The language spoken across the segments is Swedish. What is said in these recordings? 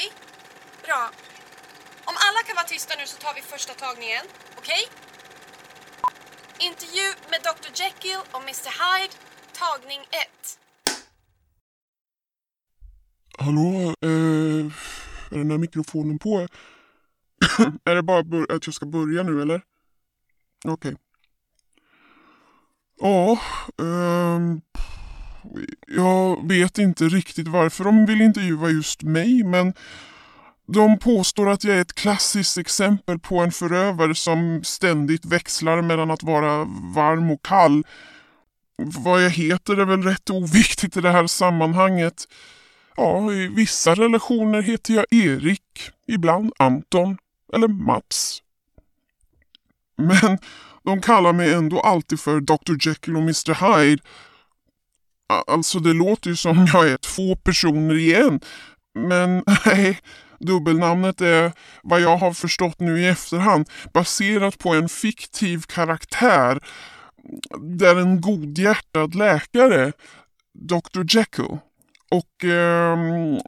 vi? Bra. Om alla kan vara tysta nu så tar vi första tagningen. Okej? Intervju med Dr Jekyll och Mr Hyde, tagning 1. Hallå? Eh, är den här mikrofonen på? är det bara att jag ska börja nu eller? Okej. Ja, ehm, jag vet inte riktigt varför de vill intervjua just mig men de påstår att jag är ett klassiskt exempel på en förövare som ständigt växlar mellan att vara varm och kall. Vad jag heter är väl rätt oviktigt i det här sammanhanget. Ja, i vissa relationer heter jag Erik, ibland Anton eller Mats. Men de kallar mig ändå alltid för Dr Jekyll och Mr Hyde. Alltså det låter ju som jag är två personer igen. Men nej, dubbelnamnet är vad jag har förstått nu i efterhand baserat på en fiktiv karaktär där en godhjärtad läkare, Dr Jekyll, och eh,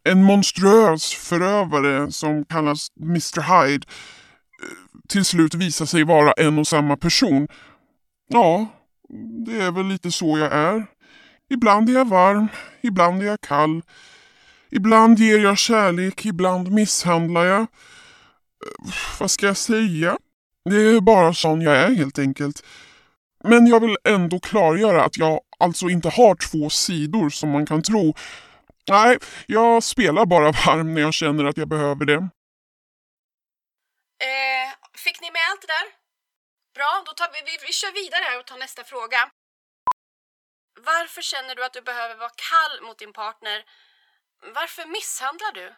en monstruös förövare som kallas Mr Hyde eh, till slut visar sig vara en och samma person. Ja, det är väl lite så jag är. Ibland är jag varm, ibland är jag kall. Ibland ger jag kärlek, ibland misshandlar jag. Eh, vad ska jag säga? Det är bara sån jag är helt enkelt. Men jag vill ändå klargöra att jag alltså inte har två sidor som man kan tro. Nej, jag spelar bara varm när jag känner att jag behöver det. Eh, fick ni med allt det där? Bra, då tar vi, vi, vi kör vidare här och tar nästa fråga. Varför känner du att du behöver vara kall mot din partner? Varför misshandlar du?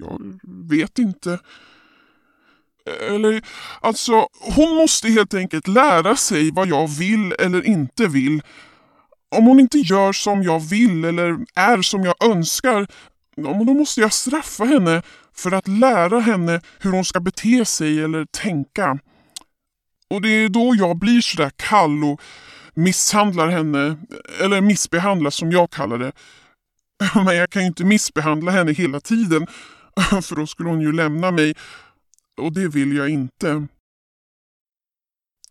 Jag vet inte. Eller, alltså, hon måste helt enkelt lära sig vad jag vill eller inte vill. Om hon inte gör som jag vill eller är som jag önskar, då måste jag straffa henne för att lära henne hur hon ska bete sig eller tänka. Och det är då jag blir sådär kall och misshandlar henne, eller missbehandlar som jag kallar det. Men jag kan ju inte missbehandla henne hela tiden, för då skulle hon ju lämna mig. Och det vill jag inte.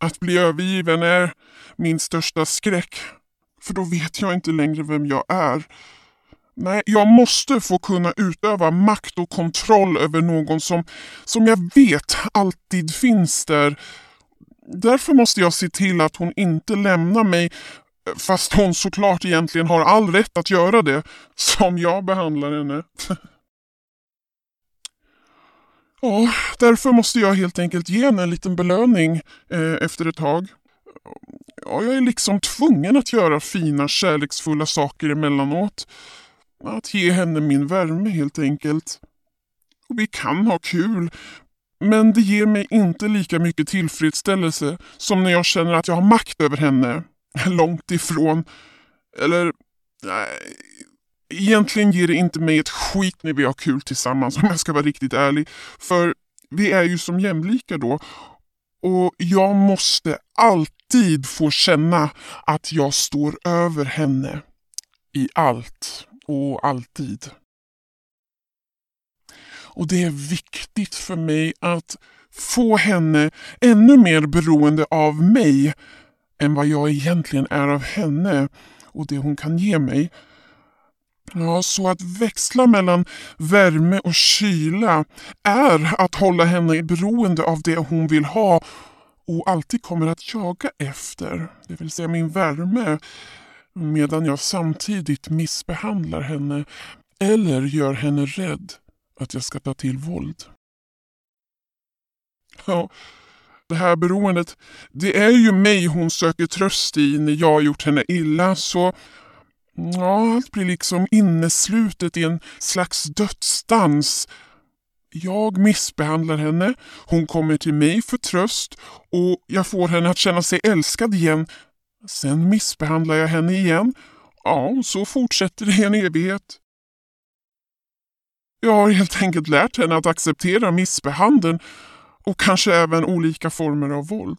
Att bli övergiven är min största skräck, för då vet jag inte längre vem jag är. Nej, jag måste få kunna utöva makt och kontroll över någon som, som jag vet alltid finns där. Därför måste jag se till att hon inte lämnar mig fast hon såklart egentligen har all rätt att göra det, som jag behandlar henne. Ja, därför måste jag helt enkelt ge henne en liten belöning eh, efter ett tag. Ja, jag är liksom tvungen att göra fina kärleksfulla saker emellanåt. Att ge henne min värme helt enkelt. Och vi kan ha kul, men det ger mig inte lika mycket tillfredsställelse som när jag känner att jag har makt över henne. Långt ifrån. Eller, nej. Egentligen ger det inte mig ett skit när vi har kul tillsammans om jag ska vara riktigt ärlig. För vi är ju som jämlika då. Och jag måste alltid få känna att jag står över henne. I allt och alltid. Och det är viktigt för mig att få henne ännu mer beroende av mig än vad jag egentligen är av henne och det hon kan ge mig. Ja, så att växla mellan värme och kyla är att hålla henne beroende av det hon vill ha och alltid kommer att jaga efter, det vill säga min värme, medan jag samtidigt missbehandlar henne eller gör henne rädd att jag ska ta till våld. Ja, det här beroendet, det är ju mig hon söker tröst i när jag har gjort henne illa, så ja, allt blir liksom inneslutet i en slags dödsdans. Jag missbehandlar henne, hon kommer till mig för tröst och jag får henne att känna sig älskad igen. Sen missbehandlar jag henne igen. Ja, så fortsätter det i en evighet. Jag har helt enkelt lärt henne att acceptera missbehandeln och kanske även olika former av våld.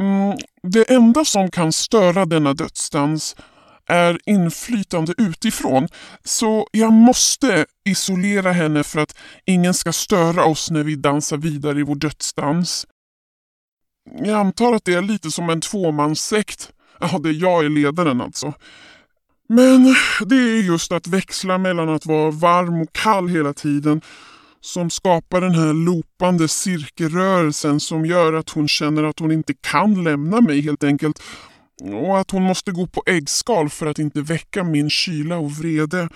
Mm, Det enda som kan störa denna dödsdans är inflytande utifrån, så jag måste isolera henne för att ingen ska störa oss när vi dansar vidare i vår dödsdans. Jag antar att det är lite som en tvåmanssekt. Ja, det är jag är ledaren alltså. Men det är just att växla mellan att vara varm och kall hela tiden som skapar den här loopande cirkelrörelsen som gör att hon känner att hon inte kan lämna mig helt enkelt och att hon måste gå på äggskal för att inte väcka min kyla och vrede.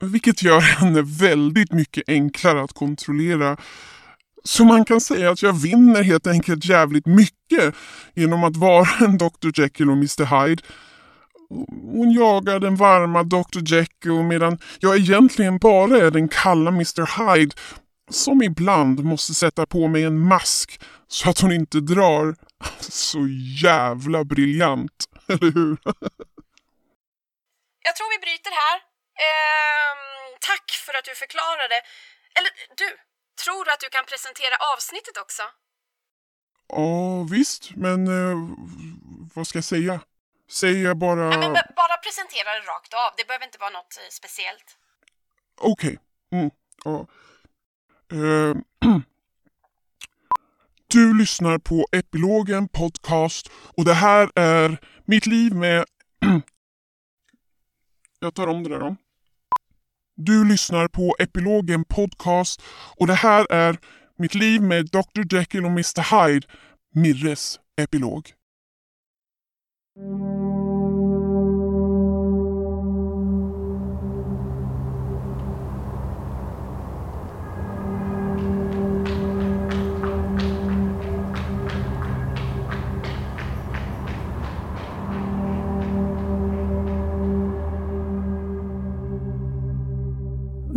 Vilket gör henne väldigt mycket enklare att kontrollera. Så man kan säga att jag vinner helt enkelt jävligt mycket genom att vara en Dr Jekyll och Mr Hyde. Hon jagar den varma Dr Jekyll medan jag egentligen bara är den kalla Mr Hyde som ibland måste sätta på mig en mask så att hon inte drar. Så jävla briljant, eller hur? Jag tror vi bryter här. Ehm, tack för att du förklarade. Eller du, tror du att du kan presentera avsnittet också? Ja, visst, men eh, vad ska jag säga? Säger jag bara... Nej, men bara presentera det rakt av. Det behöver inte vara något eh, speciellt. Okej. Okay. Mm, ja. Eh, du lyssnar på Epilogen Podcast och det här är mitt liv med... jag tar om det där då. Du lyssnar på Epilogen Podcast och det här är mitt liv med Dr Jekyll och Mr Hyde, Mirres epilog. När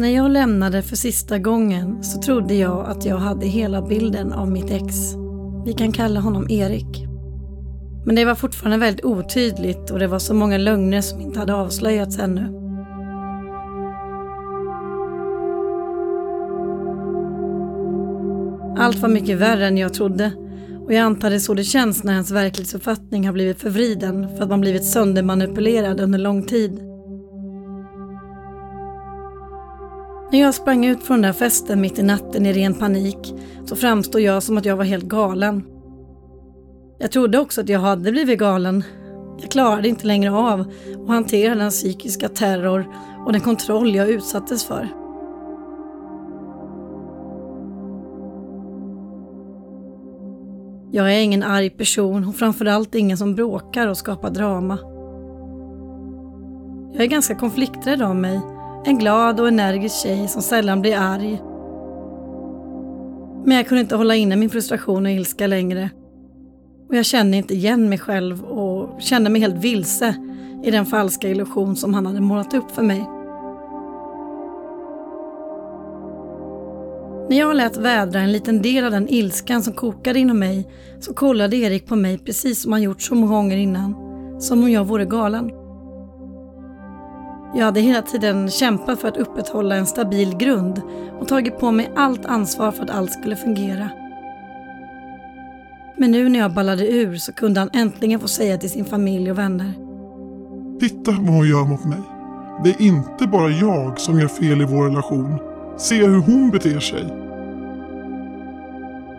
jag lämnade för sista gången så trodde jag att jag hade hela bilden av mitt ex. Vi kan kalla honom Erik. Men det var fortfarande väldigt otydligt och det var så många lögner som inte hade avslöjats ännu. Allt var mycket värre än jag trodde och jag antar det så det känns när ens verklighetsuppfattning har blivit förvriden för att man blivit söndermanipulerad under lång tid. När jag sprang ut från den där festen mitt i natten i ren panik så framstod jag som att jag var helt galen. Jag trodde också att jag hade blivit galen. Jag klarade inte längre av att hantera den psykiska terror och den kontroll jag utsattes för. Jag är ingen arg person och framförallt ingen som bråkar och skapar drama. Jag är ganska konflikträdd av mig en glad och energisk tjej som sällan blir arg. Men jag kunde inte hålla inne min frustration och ilska längre. Och jag kände inte igen mig själv och kände mig helt vilse i den falska illusion som han hade målat upp för mig. När jag lät vädra en liten del av den ilskan som kokade inom mig så kollade Erik på mig precis som han gjort så många gånger innan. Som om jag vore galen. Jag hade hela tiden kämpat för att upprätthålla en stabil grund och tagit på mig allt ansvar för att allt skulle fungera. Men nu när jag ballade ur så kunde han äntligen få säga till sin familj och vänner. Titta vad hon gör mot mig. Det är inte bara jag som gör fel i vår relation. Se hur hon beter sig.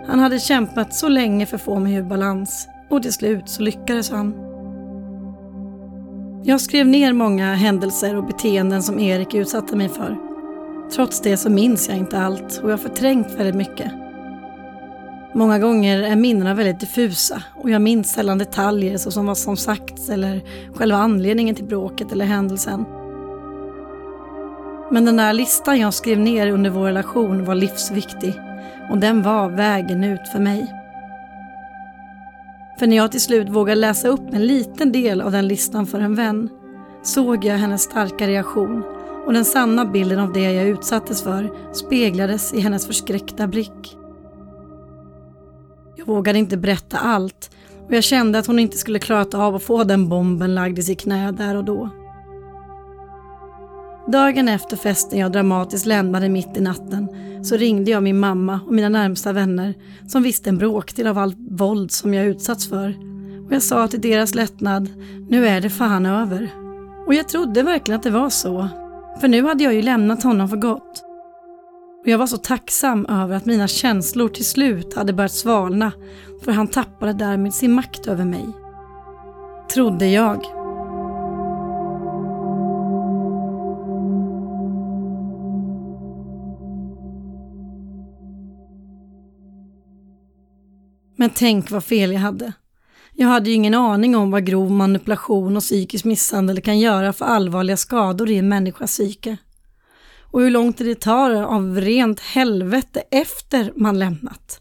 Han hade kämpat så länge för att få mig ur balans och till slut så lyckades han. Jag skrev ner många händelser och beteenden som Erik utsatte mig för. Trots det så minns jag inte allt och jag har förträngt väldigt mycket. Många gånger är minnena väldigt diffusa och jag minns sällan detaljer såsom vad som sagts eller själva anledningen till bråket eller händelsen. Men den där listan jag skrev ner under vår relation var livsviktig och den var vägen ut för mig. För när jag till slut vågade läsa upp en liten del av den listan för en vän såg jag hennes starka reaktion och den sanna bilden av det jag utsattes för speglades i hennes förskräckta blick. Jag vågade inte berätta allt och jag kände att hon inte skulle klarat av att få den bomben lagd i sitt knä där och då. Dagen efter festen jag dramatiskt lämnade mitt i natten så ringde jag min mamma och mina närmsta vänner som visste en bråkdel av allt våld som jag utsatts för. Och jag sa till deras lättnad, nu är det fan över. Och jag trodde verkligen att det var så. För nu hade jag ju lämnat honom för gott. Och jag var så tacksam över att mina känslor till slut hade börjat svalna för han tappade därmed sin makt över mig. Trodde jag. Men tänk vad fel jag hade. Jag hade ju ingen aning om vad grov manipulation och psykisk misshandel kan göra för allvarliga skador i en människas psyke. Och hur lång tid det tar av rent helvete efter man lämnat.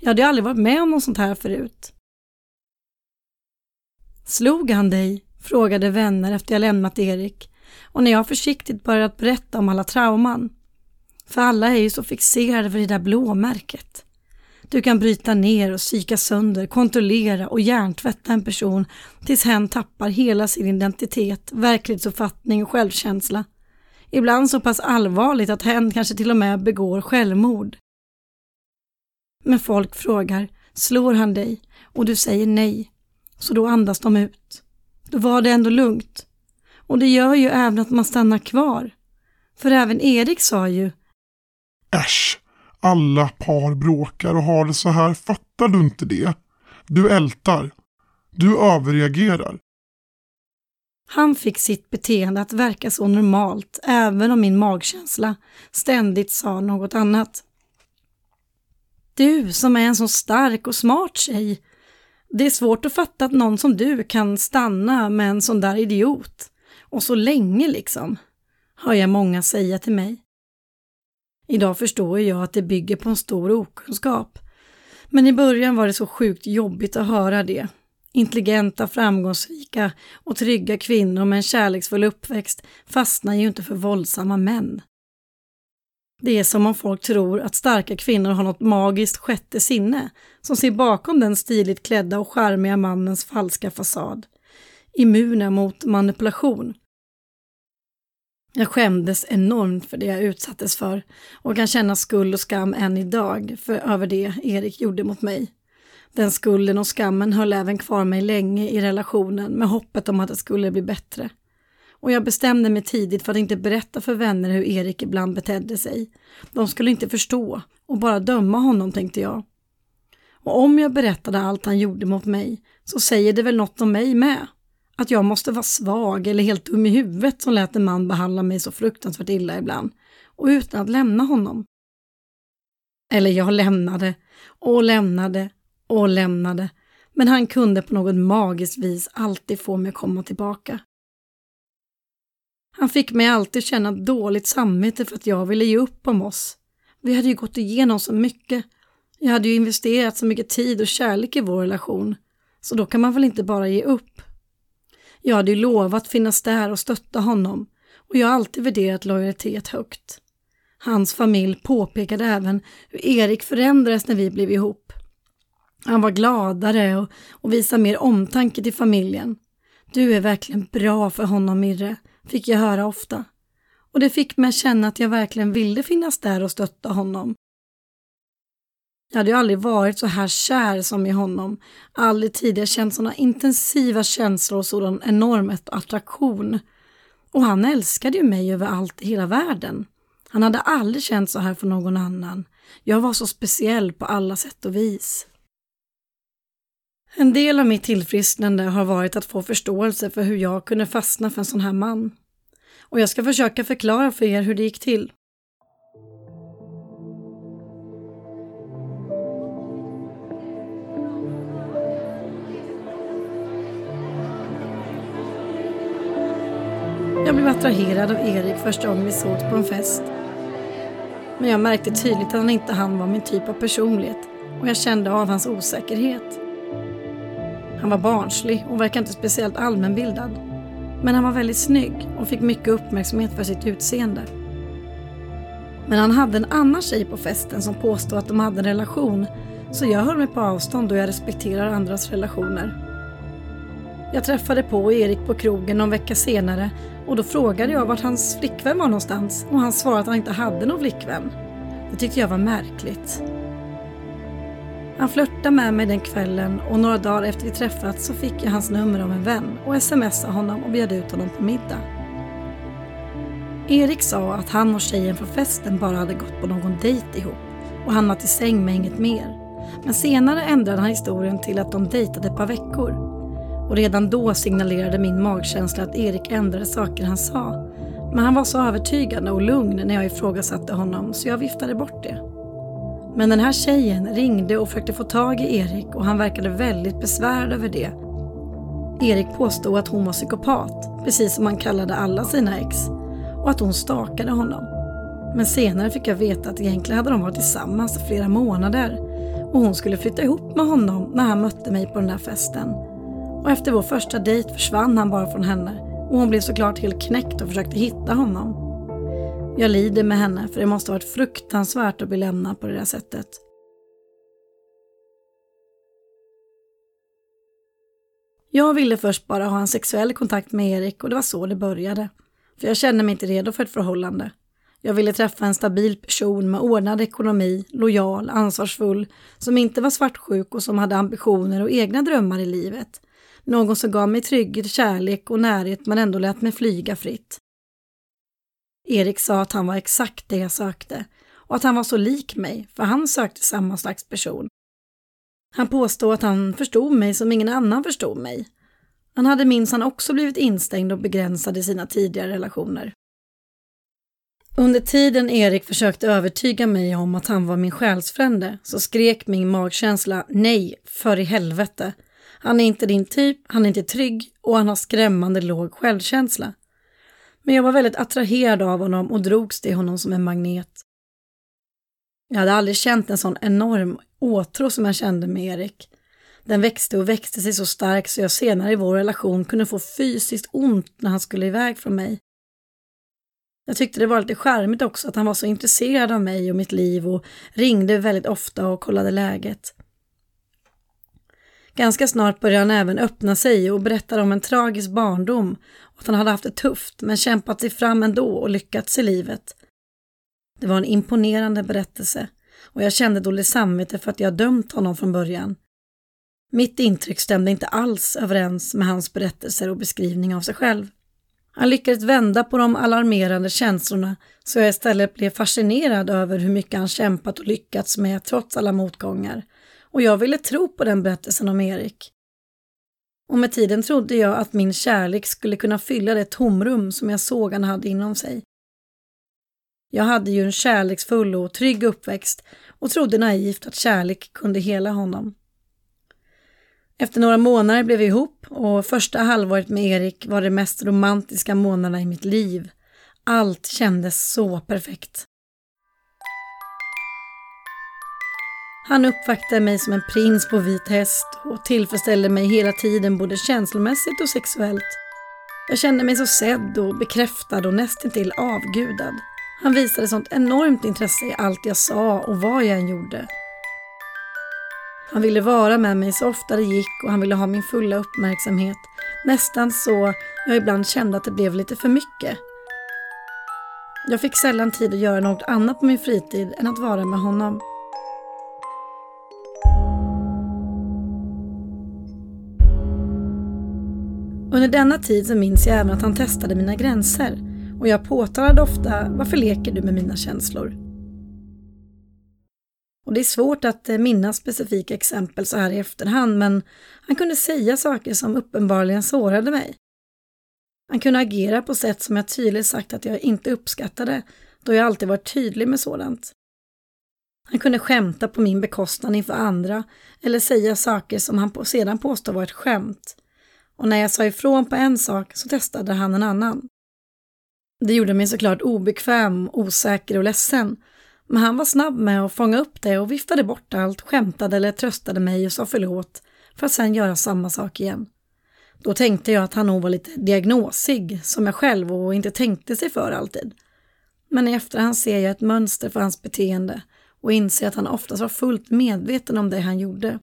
Jag hade aldrig varit med om något sånt här förut. Slog han dig? frågade vänner efter jag lämnat Erik och när jag försiktigt börjat berätta om alla trauman. För alla är ju så fixerade vid det där blåmärket. Du kan bryta ner och psyka sönder, kontrollera och hjärntvätta en person tills hen tappar hela sin identitet, verklighetsuppfattning och självkänsla. Ibland så pass allvarligt att hen kanske till och med begår självmord. Men folk frågar, slår han dig? Och du säger nej. Så då andas de ut. Då var det ändå lugnt. Och det gör ju även att man stannar kvar. För även Erik sa ju Äsch, alla par bråkar och har det så här, fattar du inte det? Du ältar. Du överreagerar. Han fick sitt beteende att verka så normalt, även om min magkänsla ständigt sa något annat. Du som är en så stark och smart tjej. Det är svårt att fatta att någon som du kan stanna med en sån där idiot. Och så länge liksom, hör jag många säga till mig. Idag förstår jag att det bygger på en stor okunskap. Men i början var det så sjukt jobbigt att höra det. Intelligenta, framgångsrika och trygga kvinnor med en kärleksfull uppväxt fastnar ju inte för våldsamma män. Det är som om folk tror att starka kvinnor har något magiskt sjätte sinne som ser bakom den stiligt klädda och charmiga mannens falska fasad. Immuna mot manipulation jag skämdes enormt för det jag utsattes för och kan känna skuld och skam än idag för över det Erik gjorde mot mig. Den skulden och skammen höll även kvar mig länge i relationen med hoppet om att det skulle bli bättre. Och jag bestämde mig tidigt för att inte berätta för vänner hur Erik ibland betedde sig. De skulle inte förstå och bara döma honom tänkte jag. Och om jag berättade allt han gjorde mot mig så säger det väl något om mig med. Att jag måste vara svag eller helt dum i huvudet som lät en man behandla mig så fruktansvärt illa ibland och utan att lämna honom. Eller jag lämnade och lämnade och lämnade, men han kunde på något magiskt vis alltid få mig att komma tillbaka. Han fick mig alltid känna dåligt samvete för att jag ville ge upp om oss. Vi hade ju gått igenom så mycket. Jag hade ju investerat så mycket tid och kärlek i vår relation, så då kan man väl inte bara ge upp. Jag hade ju lovat finnas där och stötta honom och jag har alltid värderat lojalitet högt. Hans familj påpekade även hur Erik förändrades när vi blev ihop. Han var gladare och, och visade mer omtanke till familjen. Du är verkligen bra för honom Mirre, fick jag höra ofta. Och det fick mig att känna att jag verkligen ville finnas där och stötta honom. Jag hade ju aldrig varit så här kär som i honom. Aldrig tidigare känt sådana intensiva känslor och sådan enorm attraktion. Och han älskade ju mig över allt i hela världen. Han hade aldrig känt så här för någon annan. Jag var så speciell på alla sätt och vis. En del av mitt tillfrisknande har varit att få förståelse för hur jag kunde fastna för en sån här man. Och jag ska försöka förklara för er hur det gick till. Jag blev attraherad av Erik första gången vi sågs på en fest. Men jag märkte tydligt att han inte han var min typ av personlighet och jag kände av hans osäkerhet. Han var barnslig och verkade inte speciellt allmänbildad. Men han var väldigt snygg och fick mycket uppmärksamhet för sitt utseende. Men han hade en annan tjej på festen som påstod att de hade en relation så jag höll mig på avstånd då jag respekterar andras relationer. Jag träffade på Erik på krogen någon vecka senare och då frågade jag vart hans flickvän var någonstans och han svarade att han inte hade någon flickvän. Det tyckte jag var märkligt. Han flörtade med mig den kvällen och några dagar efter vi träffats så fick jag hans nummer av en vän och smsade honom och bjöd ut honom på middag. Erik sa att han och tjejen från festen bara hade gått på någon dejt ihop och hamnat i säng med inget mer. Men senare ändrade han historien till att de dejtade ett par veckor. Och redan då signalerade min magkänsla att Erik ändrade saker han sa. Men han var så övertygande och lugn när jag ifrågasatte honom så jag viftade bort det. Men den här tjejen ringde och försökte få tag i Erik och han verkade väldigt besvärad över det. Erik påstod att hon var psykopat, precis som han kallade alla sina ex, och att hon stakade honom. Men senare fick jag veta att egentligen hade de varit tillsammans i flera månader och hon skulle flytta ihop med honom när han mötte mig på den där festen. Och efter vår första dejt försvann han bara från henne och hon blev såklart helt knäckt och försökte hitta honom. Jag lider med henne för det måste ha varit fruktansvärt att bli lämnad på det där sättet. Jag ville först bara ha en sexuell kontakt med Erik och det var så det började. För jag kände mig inte redo för ett förhållande. Jag ville träffa en stabil person med ordnad ekonomi, lojal, ansvarsfull, som inte var svartsjuk och som hade ambitioner och egna drömmar i livet. Någon som gav mig trygghet, kärlek och närhet men ändå lät mig flyga fritt. Erik sa att han var exakt det jag sökte och att han var så lik mig, för han sökte samma slags person. Han påstod att han förstod mig som ingen annan förstod mig. Han hade minsann också blivit instängd och begränsad i sina tidigare relationer. Under tiden Erik försökte övertyga mig om att han var min själsfrände så skrek min magkänsla nej, för i helvete. Han är inte din typ, han är inte trygg och han har skrämmande låg självkänsla. Men jag var väldigt attraherad av honom och drogs till honom som en magnet. Jag hade aldrig känt en sån enorm åtrå som jag kände med Erik. Den växte och växte sig så stark så jag senare i vår relation kunde få fysiskt ont när han skulle iväg från mig. Jag tyckte det var lite charmigt också att han var så intresserad av mig och mitt liv och ringde väldigt ofta och kollade läget. Ganska snart började han även öppna sig och berättade om en tragisk barndom och att han hade haft det tufft men kämpat sig fram ändå och lyckats i livet. Det var en imponerande berättelse och jag kände dåligt samvete för att jag dömt honom från början. Mitt intryck stämde inte alls överens med hans berättelser och beskrivning av sig själv. Han lyckades vända på de alarmerande känslorna så jag istället blev fascinerad över hur mycket han kämpat och lyckats med trots alla motgångar. Och jag ville tro på den berättelsen om Erik. Och med tiden trodde jag att min kärlek skulle kunna fylla det tomrum som jag såg han hade inom sig. Jag hade ju en kärleksfull och trygg uppväxt och trodde naivt att kärlek kunde hela honom. Efter några månader blev vi ihop och första halvåret med Erik var det mest romantiska månaderna i mitt liv. Allt kändes så perfekt. Han uppvaktade mig som en prins på vit häst och tillfredsställde mig hela tiden både känslomässigt och sexuellt. Jag kände mig så sedd och bekräftad och nästintill avgudad. Han visade sånt enormt intresse i allt jag sa och vad jag än gjorde. Han ville vara med mig så ofta det gick och han ville ha min fulla uppmärksamhet. Nästan så jag ibland kände att det blev lite för mycket. Jag fick sällan tid att göra något annat på min fritid än att vara med honom. Under denna tid så minns jag även att han testade mina gränser och jag påtalade ofta varför leker du med mina känslor? Och det är svårt att eh, minnas specifika exempel så här i efterhand men han kunde säga saker som uppenbarligen sårade mig. Han kunde agera på sätt som jag tydligt sagt att jag inte uppskattade då jag alltid varit tydlig med sådant. Han kunde skämta på min bekostnad inför andra eller säga saker som han sedan påstod var ett skämt och när jag sa ifrån på en sak så testade han en annan. Det gjorde mig såklart obekväm, osäker och ledsen, men han var snabb med att fånga upp det och viftade bort allt, skämtade eller tröstade mig och sa förlåt för att sedan göra samma sak igen. Då tänkte jag att han nog var lite diagnosig, som jag själv och inte tänkte sig för alltid. Men i efterhand ser jag ett mönster för hans beteende och inser att han oftast var fullt medveten om det han gjorde.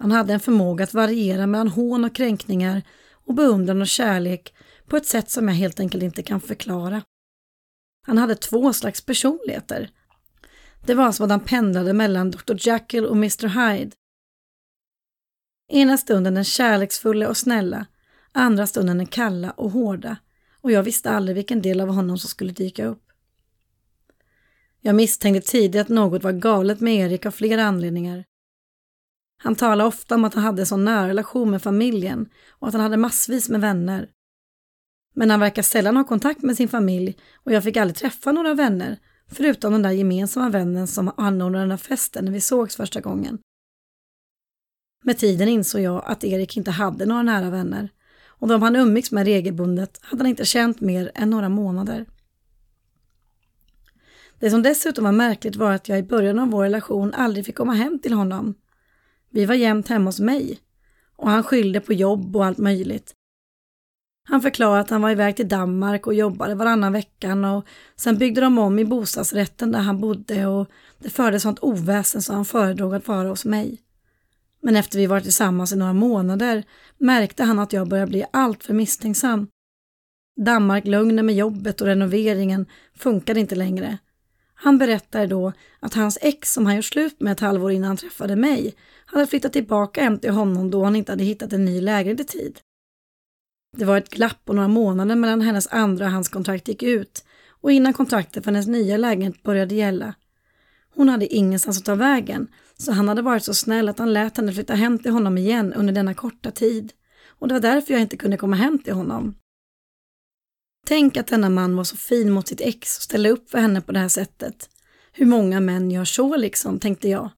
Han hade en förmåga att variera mellan hån och kränkningar och beundran och kärlek på ett sätt som jag helt enkelt inte kan förklara. Han hade två slags personligheter. Det var alltså som att han pendlade mellan Dr Jekyll och Mr Hyde. Ena stunden den kärleksfulla och snälla, andra stunden den kalla och hårda och jag visste aldrig vilken del av honom som skulle dyka upp. Jag misstänkte tidigt att något var galet med Erik av flera anledningar. Han talade ofta om att han hade en sån nära relation med familjen och att han hade massvis med vänner. Men han verkar sällan ha kontakt med sin familj och jag fick aldrig träffa några vänner, förutom den där gemensamma vännen som anordnade den där festen när vi sågs första gången. Med tiden insåg jag att Erik inte hade några nära vänner och de han umgicks med regelbundet hade han inte känt mer än några månader. Det som dessutom var märkligt var att jag i början av vår relation aldrig fick komma hem till honom. Vi var jämt hemma hos mig och han skyllde på jobb och allt möjligt. Han förklarade att han var iväg till Danmark och jobbade varannan veckan och sen byggde de om i bostadsrätten där han bodde och det förde sånt oväsen så han föredrog att vara hos mig. Men efter vi varit tillsammans i några månader märkte han att jag började bli alltför misstänksam. Danmarklögnen med jobbet och renoveringen funkade inte längre. Han berättade då att hans ex som han gjort slut med ett halvår innan han träffade mig hade flyttat tillbaka hem till honom då han inte hade hittat en ny lägenhet i tid. Det var ett glapp på några månader mellan hennes andra och hans kontrakt gick ut och innan kontraktet för hennes nya lägenhet började gälla. Hon hade ingenstans att ta vägen så han hade varit så snäll att han lät henne flytta hem till honom igen under denna korta tid. Och det var därför jag inte kunde komma hem till honom. Tänk att denna man var så fin mot sitt ex och ställde upp för henne på det här sättet. Hur många män gör så liksom, tänkte jag.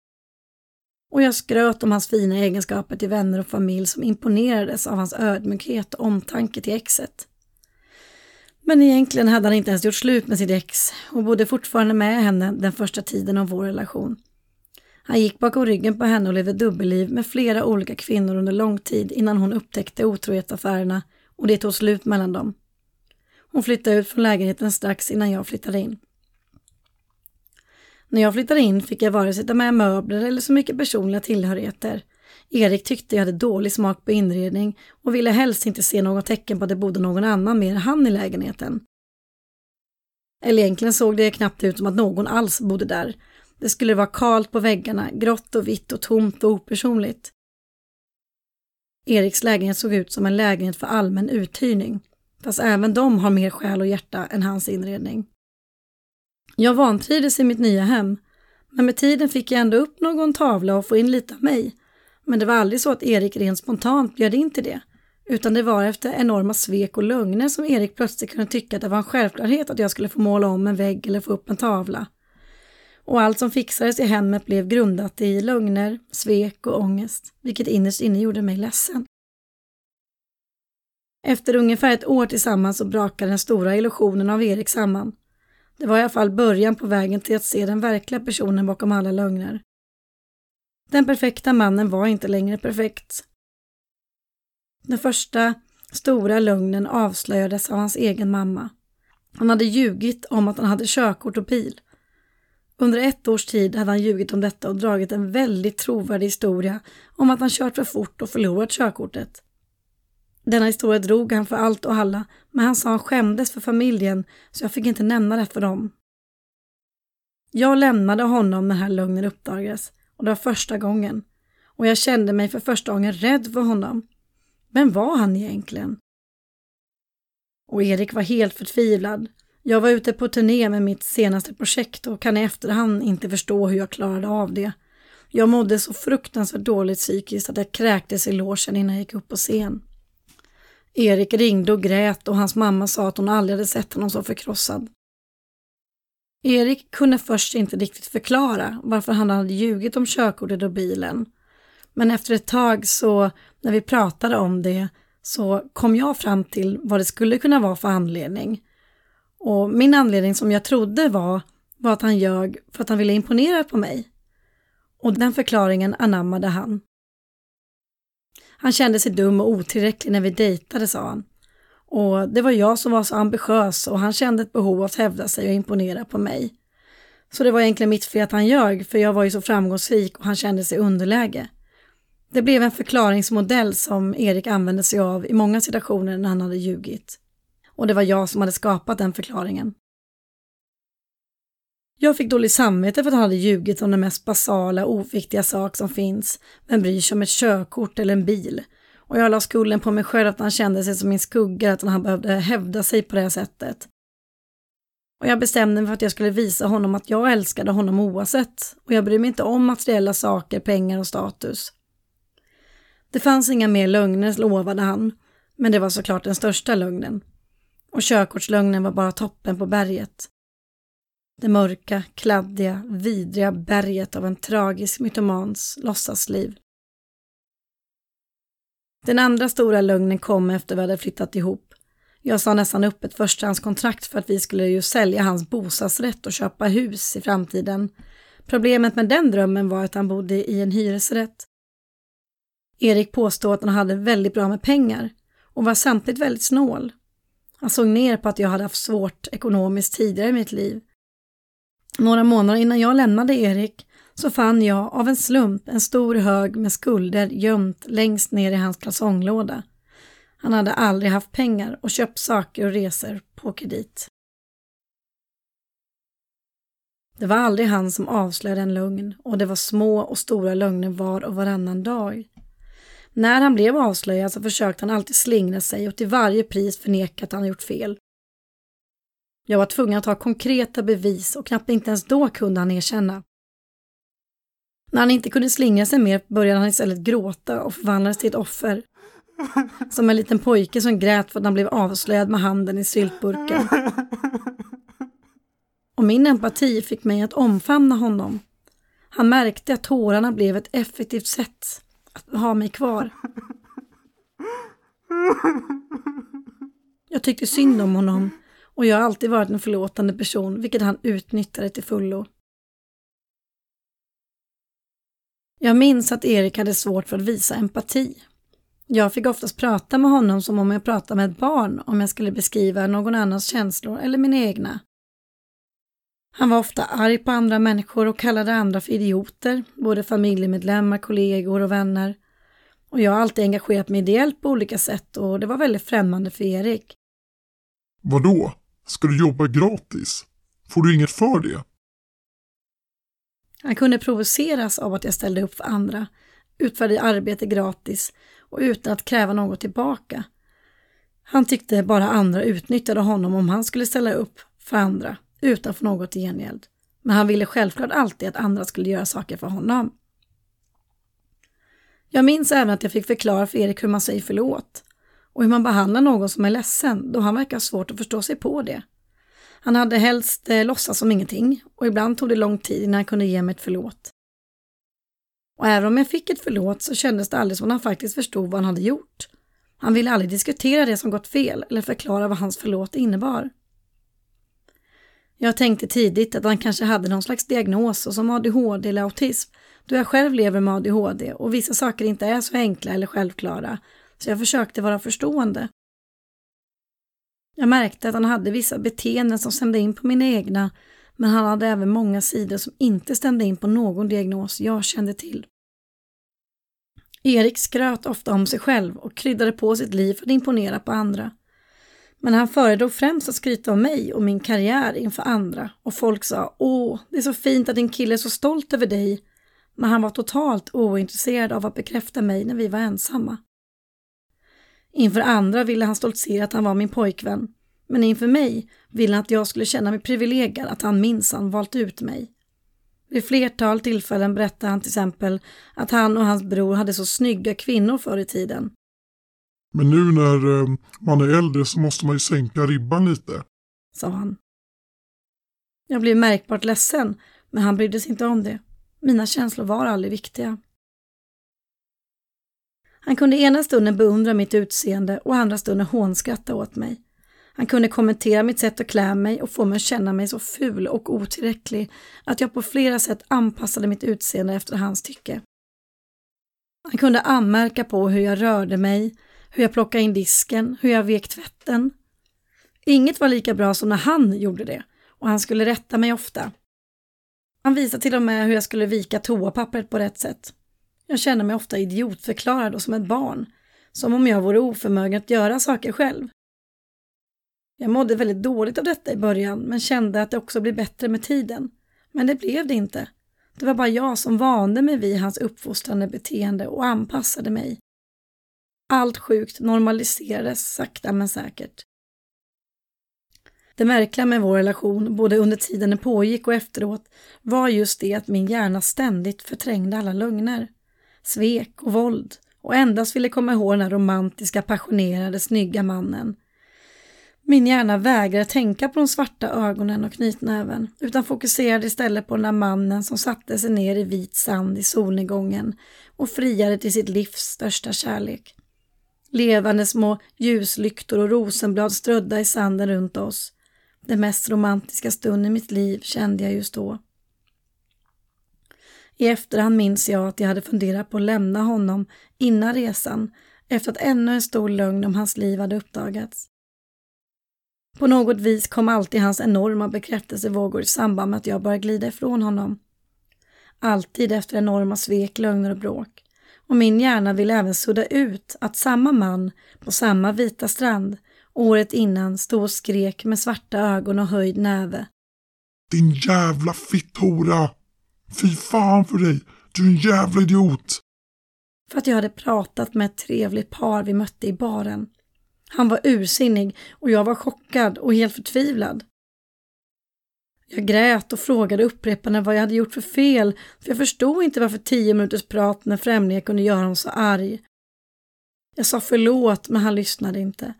Och jag skröt om hans fina egenskaper till vänner och familj som imponerades av hans ödmjukhet och omtanke till exet. Men egentligen hade han inte ens gjort slut med sitt ex och bodde fortfarande med henne den första tiden av vår relation. Han gick bakom ryggen på henne och levde dubbelliv med flera olika kvinnor under lång tid innan hon upptäckte otrohetsaffärerna och det tog slut mellan dem. Hon flyttade ut från lägenheten strax innan jag flyttade in. När jag flyttade in fick jag vare sig ta med möbler eller så mycket personliga tillhörigheter. Erik tyckte jag hade dålig smak på inredning och ville helst inte se något tecken på att det bodde någon annan mer än han i lägenheten. Eller egentligen såg det knappt ut som att någon alls bodde där. Det skulle vara kalt på väggarna, grått och vitt och tomt och opersonligt. Eriks lägenhet såg ut som en lägenhet för allmän uthyrning, fast även de har mer själ och hjärta än hans inredning. Jag vantrivdes i mitt nya hem, men med tiden fick jag ändå upp någon tavla och få in lite av mig. Men det var aldrig så att Erik rent spontant bjöd in till det, utan det var efter enorma svek och lögner som Erik plötsligt kunde tycka att det var en självklarhet att jag skulle få måla om en vägg eller få upp en tavla. Och allt som fixades i hemmet blev grundat i lögner, svek och ångest, vilket innerst inne gjorde mig ledsen. Efter ungefär ett år tillsammans så brakade den stora illusionen av Erik samman. Det var i alla fall början på vägen till att se den verkliga personen bakom alla lögner. Den perfekta mannen var inte längre perfekt. Den första stora lögnen avslöjades av hans egen mamma. Han hade ljugit om att han hade körkort och bil. Under ett års tid hade han ljugit om detta och dragit en väldigt trovärdig historia om att han kört för fort och förlorat körkortet. Denna historia drog han för allt och alla, men han sa han skämdes för familjen så jag fick inte nämna det för dem. Jag lämnade honom när den här lögnen uppdagades och det var första gången. Och jag kände mig för första gången rädd för honom. Vem var han egentligen? Och Erik var helt förtvivlad. Jag var ute på turné med mitt senaste projekt och kan i efterhand inte förstå hur jag klarade av det. Jag mådde så fruktansvärt dåligt psykiskt att jag kräktes i låsen innan jag gick upp på scen. Erik ringde och grät och hans mamma sa att hon aldrig hade sett honom så förkrossad. Erik kunde först inte riktigt förklara varför han hade ljugit om körkortet och bilen. Men efter ett tag så, när vi pratade om det, så kom jag fram till vad det skulle kunna vara för anledning. Och min anledning som jag trodde var, var att han ljög för att han ville imponera på mig. Och den förklaringen anammade han. Han kände sig dum och otillräcklig när vi dejtade, sa han. Och det var jag som var så ambitiös och han kände ett behov av att hävda sig och imponera på mig. Så det var egentligen mitt fel att han ljög, för jag var ju så framgångsrik och han kände sig underläge. Det blev en förklaringsmodell som Erik använde sig av i många situationer när han hade ljugit. Och det var jag som hade skapat den förklaringen. Jag fick dåligt samvete för att han hade ljugit om den mest basala, oviktiga sak som finns. Vem bryr sig om ett körkort eller en bil? Och jag la skulden på mig själv att han kände sig som min skugga, att han behövde hävda sig på det sättet. Och jag bestämde mig för att jag skulle visa honom att jag älskade honom oavsett. Och jag bryr mig inte om materiella saker, pengar och status. Det fanns inga mer lögner, lovade han. Men det var såklart den största lögnen. Och körkortslögnen var bara toppen på berget. Det mörka, kladdiga, vidriga berget av en tragisk mytomans låtsasliv. Den andra stora lögnen kom efter vi hade flyttat ihop. Jag sa nästan upp ett förstahandskontrakt för att vi skulle ju sälja hans bostadsrätt och köpa hus i framtiden. Problemet med den drömmen var att han bodde i en hyresrätt. Erik påstod att han hade väldigt bra med pengar och var samtidigt väldigt snål. Han såg ner på att jag hade haft svårt ekonomiskt tidigare i mitt liv. Några månader innan jag lämnade Erik så fann jag av en slump en stor hög med skulder gömt längst ner i hans kalsonglåda. Han hade aldrig haft pengar och köpt saker och resor på kredit. Det var aldrig han som avslöjade en lögn och det var små och stora lögner var och varannan dag. När han blev avslöjad så försökte han alltid slingra sig och till varje pris förneka att han gjort fel. Jag var tvungen att ha konkreta bevis och knappt inte ens då kunde han erkänna. När han inte kunde slingra sig mer började han istället gråta och förvandlades till ett offer. Som en liten pojke som grät för att han blev avslöjad med handen i syltburken. Och min empati fick mig att omfamna honom. Han märkte att tårarna blev ett effektivt sätt att ha mig kvar. Jag tyckte synd om honom och jag har alltid varit en förlåtande person, vilket han utnyttjade till fullo. Jag minns att Erik hade svårt för att visa empati. Jag fick oftast prata med honom som om jag pratade med ett barn om jag skulle beskriva någon annans känslor eller mina egna. Han var ofta arg på andra människor och kallade andra för idioter, både familjemedlemmar, kollegor och vänner. Och jag har alltid engagerat mig ideellt på olika sätt och det var väldigt främmande för Erik. Vadå? Ska du jobba gratis? Får du inget för det? Han kunde provoceras av att jag ställde upp för andra, utförde arbete gratis och utan att kräva något tillbaka. Han tyckte bara andra utnyttjade honom om han skulle ställa upp för andra utan att få något i gengäld. Men han ville självklart alltid att andra skulle göra saker för honom. Jag minns även att jag fick förklara för Erik hur man säger förlåt och hur man behandlar någon som är ledsen då han verkar ha svårt att förstå sig på det. Han hade helst eh, låtsas som ingenting och ibland tog det lång tid innan han kunde ge mig ett förlåt. Och även om jag fick ett förlåt så kändes det aldrig som att han faktiskt förstod vad han hade gjort. Han ville aldrig diskutera det som gått fel eller förklara vad hans förlåt innebar. Jag tänkte tidigt att han kanske hade någon slags diagnos som ADHD eller autism då jag själv lever med ADHD och vissa saker inte är så enkla eller självklara så jag försökte vara förstående. Jag märkte att han hade vissa beteenden som stämde in på mina egna men han hade även många sidor som inte stämde in på någon diagnos jag kände till. Erik skröt ofta om sig själv och kryddade på sitt liv för att imponera på andra. Men han föredrog främst att skryta om mig och min karriär inför andra och folk sa Åh, det är så fint att din kille är så stolt över dig. Men han var totalt ointresserad av att bekräfta mig när vi var ensamma. Inför andra ville han stoltsera att han var min pojkvän, men inför mig ville han att jag skulle känna mig privilegierad att han minsann valt ut mig. Vid flertal tillfällen berättade han till exempel att han och hans bror hade så snygga kvinnor förr i tiden. Men nu när eh, man är äldre så måste man ju sänka ribban lite. Sa han. Jag blev märkbart ledsen, men han brydde sig inte om det. Mina känslor var aldrig viktiga. Han kunde ena stunden beundra mitt utseende och andra stunden hånskratta åt mig. Han kunde kommentera mitt sätt att klä mig och få mig att känna mig så ful och otillräcklig att jag på flera sätt anpassade mitt utseende efter hans tycke. Han kunde anmärka på hur jag rörde mig, hur jag plockade in disken, hur jag vek tvätten. Inget var lika bra som när han gjorde det och han skulle rätta mig ofta. Han visade till och med hur jag skulle vika toapappret på rätt sätt. Jag kände mig ofta idiotförklarad och som ett barn, som om jag vore oförmögen att göra saker själv. Jag mådde väldigt dåligt av detta i början men kände att det också blev bättre med tiden. Men det blev det inte. Det var bara jag som vande mig vid hans uppfostrande beteende och anpassade mig. Allt sjukt normaliserades sakta men säkert. Det märkliga med vår relation, både under tiden den pågick och efteråt, var just det att min hjärna ständigt förträngde alla lögner, svek och våld och endast ville komma ihåg den här romantiska, passionerade, snygga mannen. Min hjärna vägrade tänka på de svarta ögonen och knytnäven utan fokuserade istället på den där mannen som satte sig ner i vit sand i solnedgången och friade till sitt livs största kärlek. Levande små ljuslyktor och rosenblad strödda i sanden runt oss. Den mest romantiska stunden i mitt liv kände jag just då. I efterhand minns jag att jag hade funderat på att lämna honom innan resan efter att ännu en stor lögn om hans liv hade uppdagats. På något vis kom alltid hans enorma bekräftelsevågor i samband med att jag började glida ifrån honom. Alltid efter enorma svek, lögner och bråk. Och min hjärna ville även sudda ut att samma man på samma vita strand året innan stod och skrek med svarta ögon och höjd näve. Din jävla fitthora! Fy fan för dig! Du är en jävla idiot! För att jag hade pratat med ett trevligt par vi mötte i baren. Han var ursinnig och jag var chockad och helt förtvivlad. Jag grät och frågade upprepande vad jag hade gjort för fel, för jag förstod inte varför tio minuters prat med främlingar kunde göra honom så arg. Jag sa förlåt, men han lyssnade inte.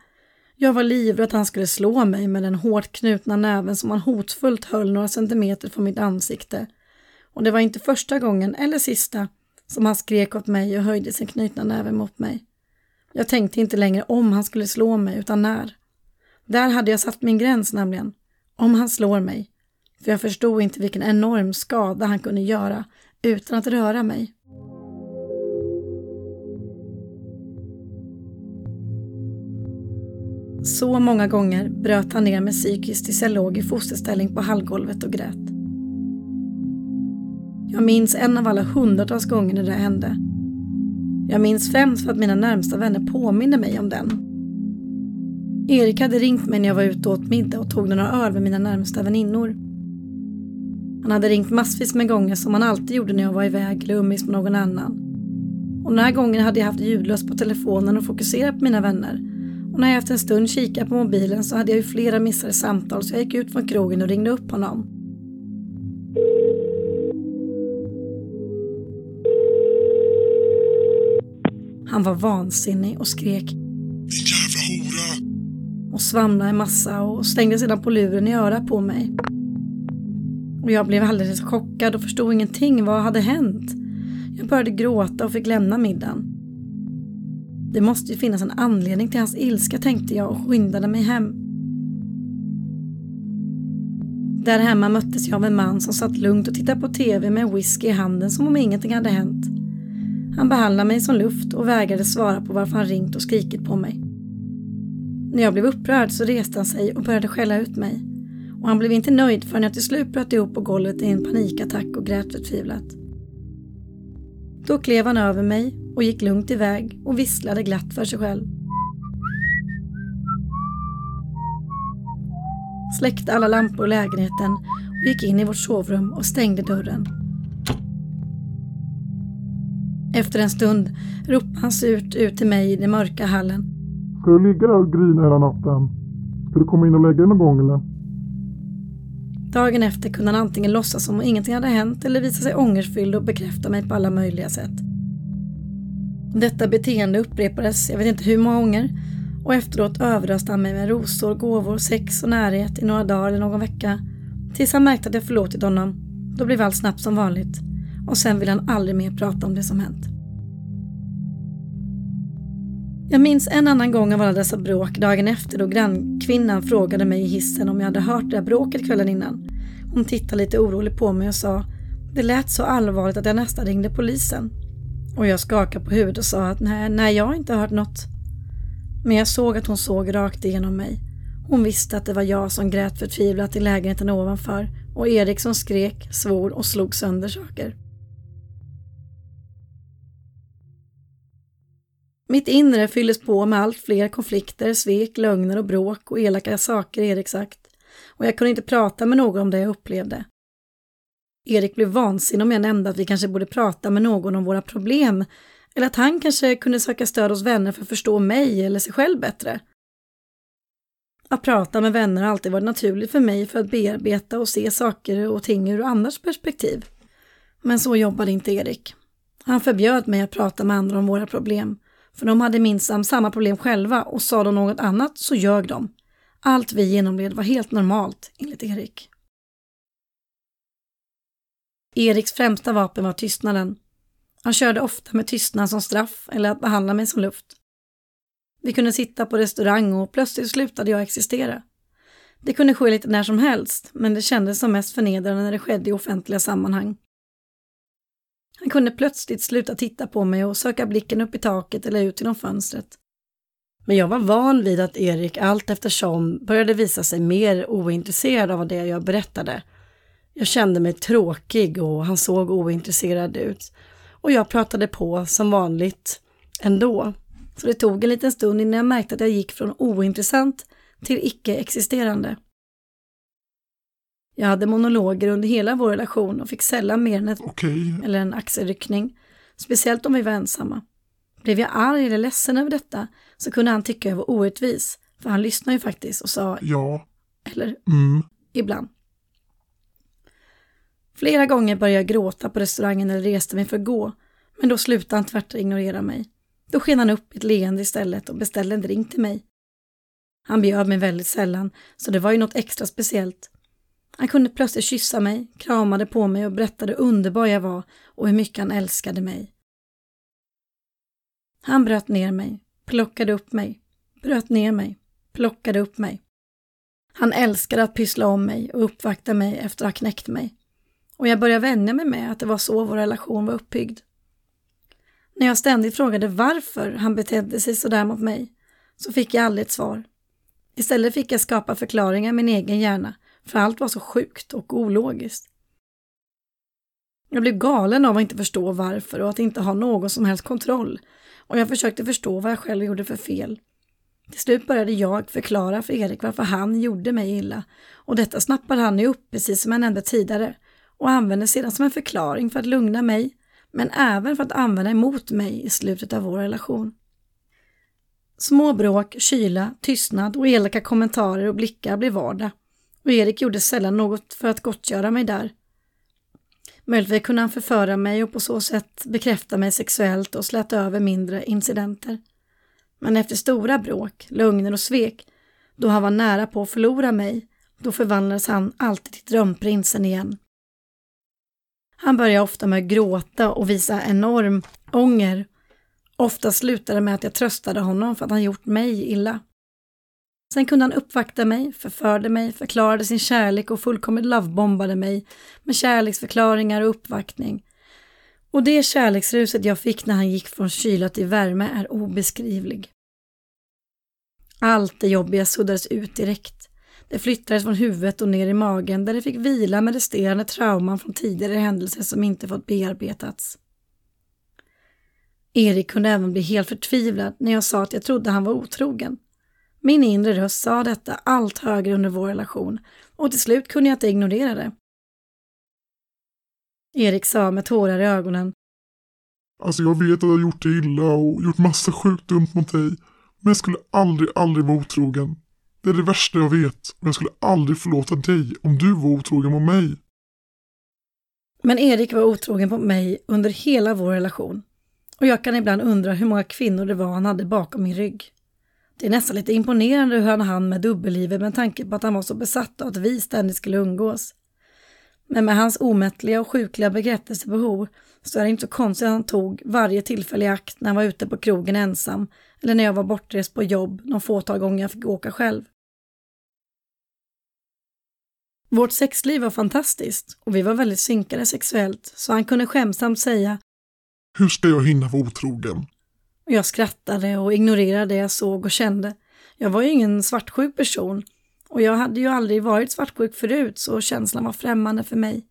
Jag var livrädd att han skulle slå mig med den hårt knutna näven som han hotfullt höll några centimeter från mitt ansikte. Och det var inte första gången, eller sista, som han skrek åt mig och höjde sin knutna näve mot mig. Jag tänkte inte längre om han skulle slå mig, utan när. Där hade jag satt min gräns nämligen. Om han slår mig. För jag förstod inte vilken enorm skada han kunde göra utan att röra mig. Så många gånger bröt han ner mig psykiskt tills jag låg i fosterställning på hallgolvet och grät. Jag minns en av alla hundratals gånger när det hände. Jag minns främst för att mina närmsta vänner påminner mig om den. Erik hade ringt mig när jag var ute och åt middag och tog några öl med mina närmsta väninnor. Han hade ringt massvis med gånger som han alltid gjorde när jag var iväg eller umgicks med någon annan. Och den här gången hade jag haft ljudlöst på telefonen och fokuserat på mina vänner. Och när jag efter en stund kikade på mobilen så hade jag ju flera missade samtal så jag gick ut från krogen och ringde upp honom. Han var vansinnig och skrek Din jävla hora! och svamlade en massa och slängde sedan på luren i örat på mig. Och jag blev alldeles chockad och förstod ingenting. Vad hade hänt? Jag började gråta och fick lämna middagen. Det måste ju finnas en anledning till hans ilska tänkte jag och skyndade mig hem. Där hemma möttes jag av en man som satt lugnt och tittade på TV med whisky i handen som om ingenting hade hänt. Han behandlade mig som luft och vägrade svara på varför han ringt och skrikit på mig. När jag blev upprörd så reste han sig och började skälla ut mig. Och han blev inte nöjd förrän jag till slut bröt ihop på golvet i en panikattack och grät förtvivlat. Då klev han över mig och gick lugnt iväg och visslade glatt för sig själv. Släckte alla lampor i lägenheten och gick in i vårt sovrum och stängde dörren. Efter en stund ropade han surt ut till mig i den mörka hallen. Ska du ligga där och grina hela natten? Ska du komma in och lägga dig någon gång eller? Dagen efter kunde han antingen låtsas som om ingenting hade hänt eller visa sig ångerfylld och bekräfta mig på alla möjliga sätt. Detta beteende upprepades, jag vet inte hur många gånger, och efteråt överöste han mig med rosor, gåvor, sex och närhet i några dagar eller någon vecka. Tills han märkte att jag förlåtit honom. Då blev allt snabbt som vanligt. Och sen vill han aldrig mer prata om det som hänt. Jag minns en annan gång av alla dessa bråk dagen efter då grannkvinnan frågade mig i hissen om jag hade hört det där bråket kvällen innan. Hon tittade lite oroligt på mig och sa Det lät så allvarligt att jag nästan ringde polisen. Och jag skakade på huvudet och sa att nej, nej, jag har inte hört något. Men jag såg att hon såg rakt igenom mig. Hon visste att det var jag som grät förtvivlat i lägenheten ovanför och Erik som skrek, svor och slog sönder saker. Mitt inre fylldes på med allt fler konflikter, svek, lögner och bråk och elaka saker Erik sagt. Och jag kunde inte prata med någon om det jag upplevde. Erik blev vansinnig om jag nämnde att vi kanske borde prata med någon om våra problem eller att han kanske kunde söka stöd hos vänner för att förstå mig eller sig själv bättre. Att prata med vänner har alltid varit naturligt för mig för att bearbeta och se saker och ting ur andras perspektiv. Men så jobbade inte Erik. Han förbjöd mig att prata med andra om våra problem, för de hade minsann samma problem själva och sa de något annat så ljög de. Allt vi genomled var helt normalt, enligt Erik. Eriks främsta vapen var tystnaden. Han körde ofta med tystnad som straff eller att behandla mig som luft. Vi kunde sitta på restaurang och plötsligt slutade jag existera. Det kunde ske lite när som helst, men det kändes som mest förnedrande när det skedde i offentliga sammanhang. Han kunde plötsligt sluta titta på mig och söka blicken upp i taket eller ut genom fönstret. Men jag var van vid att Erik allt eftersom började visa sig mer ointresserad av det jag berättade. Jag kände mig tråkig och han såg ointresserad ut. Och jag pratade på som vanligt ändå. Så det tog en liten stund innan jag märkte att jag gick från ointressant till icke-existerande. Jag hade monologer under hela vår relation och fick sällan mer än ett Okej. eller en axelryckning. Speciellt om vi var ensamma. Blev jag arg eller ledsen över detta så kunde han tycka jag var orättvis. För han lyssnade ju faktiskt och sa Ja. eller Mm. ibland. Flera gånger började jag gråta på restaurangen eller reste mig för att gå. Men då slutade han tvärt ignorera mig. Då sken han upp ett leende istället och beställde en drink till mig. Han bjöd mig väldigt sällan, så det var ju något extra speciellt. Han kunde plötsligt kyssa mig, kramade på mig och berättade hur underbar jag var och hur mycket han älskade mig. Han bröt ner mig, plockade upp mig, bröt ner mig, plockade upp mig. Han älskade att pyssla om mig och uppvakta mig efter att ha knäckt mig. Och jag började vänja mig med att det var så vår relation var uppbyggd. När jag ständigt frågade varför han betedde sig sådär mot mig så fick jag aldrig ett svar. Istället fick jag skapa förklaringar i min egen hjärna för allt var så sjukt och ologiskt. Jag blev galen av att inte förstå varför och att inte ha någon som helst kontroll och jag försökte förstå vad jag själv gjorde för fel. Till slut började jag förklara för Erik varför han gjorde mig illa och detta snappade han ju upp precis som jag nämnde tidigare och använde sedan som en förklaring för att lugna mig men även för att använda emot mig i slutet av vår relation. Små bråk, kyla, tystnad och elaka kommentarer och blickar blev vardag och Erik gjorde sällan något för att gottgöra mig där. Möjligtvis kunde han förföra mig och på så sätt bekräfta mig sexuellt och släta över mindre incidenter. Men efter stora bråk, lögner och svek, då han var nära på att förlora mig, då förvandlades han alltid till drömprinsen igen. Han började ofta med att gråta och visa enorm ånger. Ofta slutade med att jag tröstade honom för att han gjort mig illa. Sen kunde han uppvakta mig, förförde mig, förklarade sin kärlek och fullkomligt lovebombade mig med kärleksförklaringar och uppvaktning. Och det kärleksruset jag fick när han gick från kyla till värme är obeskrivlig. Allt det jobbiga suddades ut direkt. Det flyttades från huvudet och ner i magen där det fick vila med resterande trauman från tidigare händelser som inte fått bearbetats. Erik kunde även bli helt förtvivlad när jag sa att jag trodde han var otrogen. Min inre röst sa detta allt högre under vår relation och till slut kunde jag inte ignorera det. Erik sa med tårar i ögonen. Alltså jag vet att jag har gjort dig illa och gjort massa sjukt dumt mot dig. Men jag skulle aldrig, aldrig vara otrogen. Det är det värsta jag vet och jag skulle aldrig förlåta dig om du var otrogen mot mig. Men Erik var otrogen mot mig under hela vår relation. Och jag kan ibland undra hur många kvinnor det var han hade bakom min rygg. Det är nästan lite imponerande hur han hann med dubbellivet med tanke på att han var så besatt av att vi ständigt skulle umgås. Men med hans omättliga och sjukliga bekräftelsebehov så är det inte så konstigt att han tog varje tillfälle i akt när han var ute på krogen ensam eller när jag var bortrest på jobb de fåtal gånger jag fick åka själv. Vårt sexliv var fantastiskt och vi var väldigt synkade sexuellt så han kunde skämsamt säga Hur ska jag hinna vara otrogen? Jag skrattade och ignorerade det jag såg och kände. Jag var ju ingen svartsjuk person och jag hade ju aldrig varit svartsjuk förut så känslan var främmande för mig.